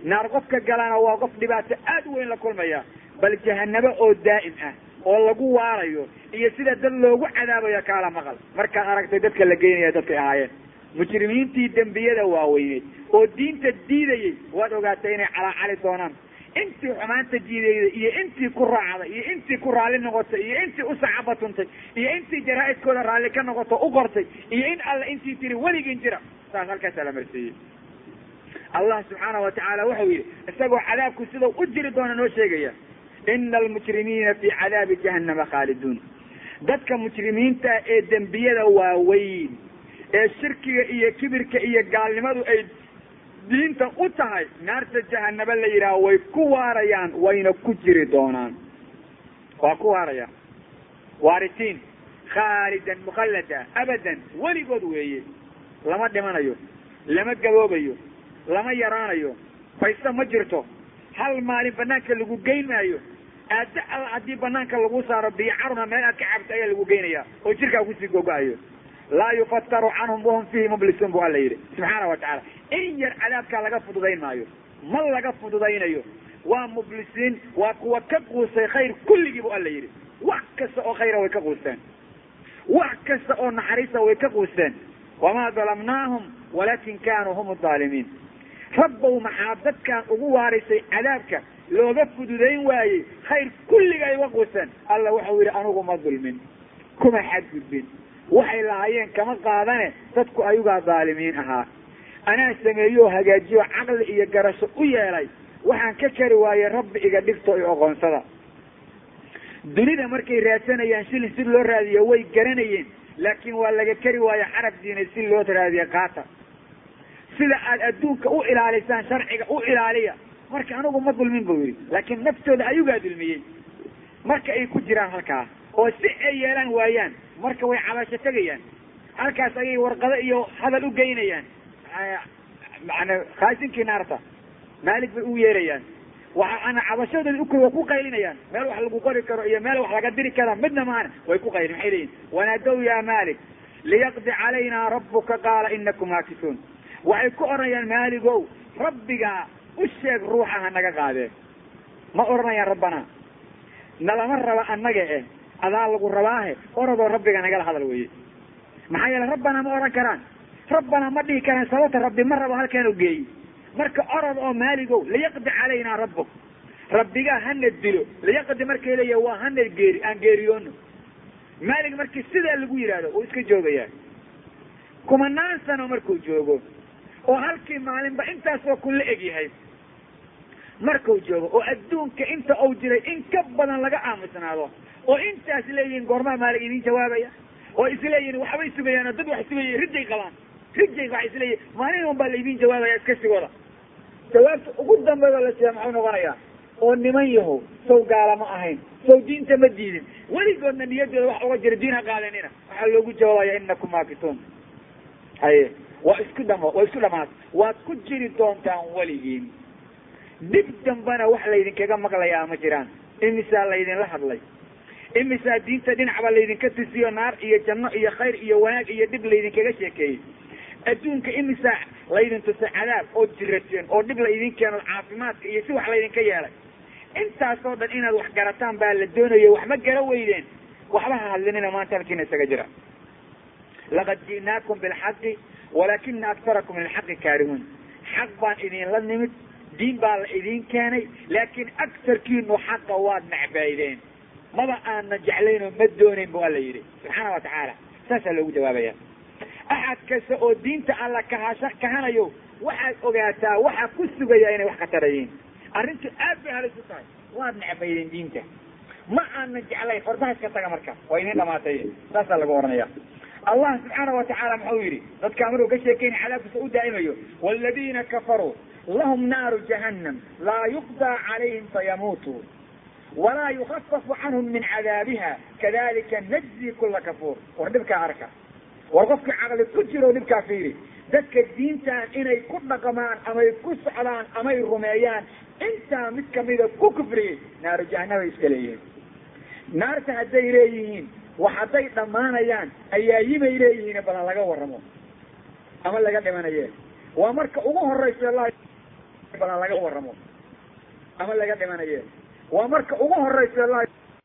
Naar qofka galana waa qof dhibaato aad weyn la kulmaya bal jahanabo oo daa'im ah oo lagu waarayo iyo sida dad loogu cadaabayo kaala maqal. Markaad aragtay dadka la geynaya dadkay ahaayeen mujrimiintii dembiyada waaweyneed oo diinta diidayay waad ogaatay inay calaacali doonaan. Intii xumaanta jiidayday iyo intii ku raacday iyo intii ku raalli noqotay iyo intii u saxaba tuntay iyo intii jaraa-idkooda raalli ka noqoto u qortay iyo in alle intii tiri weligin jira saas halkaasaa la marsiiyey allah subxaana wa tacaala wuxuu yidhi isagoo cadaabku sidau u jiri doona noo sheegaya ina almujrimiina fii cadaabi jahannama khaaliduun. Dadka mujrimiinta ee dembiyada waaweyn ee shirkiga iyo kibirka iyo gaalnimadu ay diinta u tahay naarta jahanaba la yidhaah way ku waarayaan wayna ku jiri doonaan. Waa ku waarayaan. Waaritiin. Khaalidan mukhallada abadan weligood weeye. Lama dhimanayo lama gaboobayo lama yaraanayo. Fayse ma jirto. Hal maalin banaanka lagu geyn maayo aada alla haddii banaanka lagu saaro biyo caruna meel aad ka cabto ayaa lagu geynaya oo jirkaa ku sii gogo-ayo laa yufataru canhum wahum fiihi mublisuun bu alla yidhi subxaana wa tacaala. In yar cadaabkaa laga fududayn maayo ma laga fududaynayo waa mublisiin waa kuwa ka quusay khayr kulligii bu alla yidhi. Wax kasta oo khayra way ka quusteen. Wax kasta oo naxariista way ka quusteen. Wamaa dalamnaahum walakin kaanuu hum aalimiin rabbow maxaa dadkaan ugu waarisay cadaabka looga fududayn waayey? Khayr kulliga ay uga quusteen. Alla waxau yidhi anugu ma dulmin kuma xadgudbin waxay lahaayeen kama qaadane dadku ayugaa dhaalimiin ahaa. Anaa sameeyo hagaajiyo caqli iyo garasho u yeelay waxaan ka kari waayey rabbi iga dhigto iyo oqoonsada dunida markay raadsanayaan shilin si loo raadiyo way garanayeen laakiin waa laga kari waayo xarab diinay si loo raadiya qaata sida aad adduunka u ilaalisaan sharciga u ilaaliya marka anigu ma dulmin buu yidhi laakiin naftooda ayugaa dulmiyey. Marka ay ku jiraan halkaa oo si ay yeelaan waayaan marka way cabasho tegayaan. Halkaas ayay warqado iyo hadal u geynayaan. Mana khaasinkii naarta maalig bay u yeerayaan. Waxaana cabashadooda uko way ku qaylinayaan meel wax lagu qori karo iyo meel wax laga diri kara midna maana way ku qaylin maxay leeyihiin wanaadow ya malik liyaqdi calayna rabuka qaala inakum maakisuun waxay ku odhanayaan maaligow rabbigaa u sheeg ruuxa ha naga qaadee ma odhanayaan rabbana? Nalama raba annaga eh adaa lagu rabaahe orodoo rabbiga nagala hadal weye maxaa yeele rabbana ma odhan karaan. Rabbana ma dhihi karaan sababta rabbi ma rabo halkaan u geeyi. Marka orod oo maaligow liyaqdi calaynaa rabbuk. Rabbigaa hana dilo. Liyaqdi markay leeya waa hana geeri aan geeriyoono maalig markii sidaa lagu yidhahdo uu iska joogayaa. Kumanaan sano markuu joogo oo halkii maalinba intaasoo kun la eg yahay markuu joogo oo adduunka inta uu jiray in ka badan laga aamusnaado oo intaas leeyihiin goormaa maalig idin jawaabaya oo isleeyihin waxbay sugayaan oo dad wax sugaya rijay qabaan rijay waxa isleeyihin maalin un baa laydin jawaabaya iska sigooda. Jawaabta ugu dambeeda la siyaa maxuu noqonayaa oo niman yahow saw gaala ma ahayn saw diinta ma diidin. Weligoodna niyadooda wax uga jira diin ha qaadanina. Waxaa loogu jawaabaya inakum maakituun. Haye waa isku dhamo waa isku dhamaad waad ku jiri doontaan weligiin. Dib dambana wax laydinkaga maqlayaa ma jiraan. Imisaa laydinla hadlay imisaa diinta dhinacba laydinka tusiyo naar iyo janno iyo khayr iyo wanaag iyo dhib laydinkaga sheekeeyey? Adduunka imisaa laydin tusay cadaab oo jirateen oo dhib laydin keeno caafimaadka iyo si wax laydinka yeelay? Intaasoo dhan inaad wax garataan baa la doonayo waxma gara weydeen? Waxba ha hadlinina maanta halkiina isaga jira. Laqad ji'naakum bilxaqi walaakina aktarakum lilxaqi kaarihuun. Xaq baan idinla nimid diin baa la idin keenay laakiin aktarkiinu xaqa waad necbaydeen maba aana jeclaynoo ma doonayn bu alla yidhi. Subxaana wa tacaala. Saasaa loogu jawaabaya. Axad kasta oo diinta alla kahasha kahanayo waxaad ogaataa waxa ku sugaya inay wax khatarayiin arrintu aad bay halis u tahay. Waad necbaydeen diinta. Ma aana jeclayn hordaha iska taga marka. Waa idin dhamaatay. Saasaa lagu ohanaya allah subxaana wa tacaala muxuu yidhi dadkaa maruu ka sheekeyna cadaabkiisa u daa'imayo. Waaladiina kafaruu lahum naaru jahannam. Laa yuqdaa calayhim fayamuutuu walaa yukafafu canhum min cadaabiha kadalika najzi kula kafuur war dhibkaa arka war qofkii caqli ku jiro dhibkaa fiiri dadka diintan inay ku dhaqmaan amay ku socdaan amay rumeeyaan intaa mid kamida ku kufriyey naaru jahanabay iska leeyihiin naarta hadday leeyihiin wax hadday dhammaanayaan ayaayibay leeyihiin balan laga warramo ama laga dhimanaye waa marka ugu horeysa la balan laga warramo ama laga dhimanaye waa marka ugu horeysa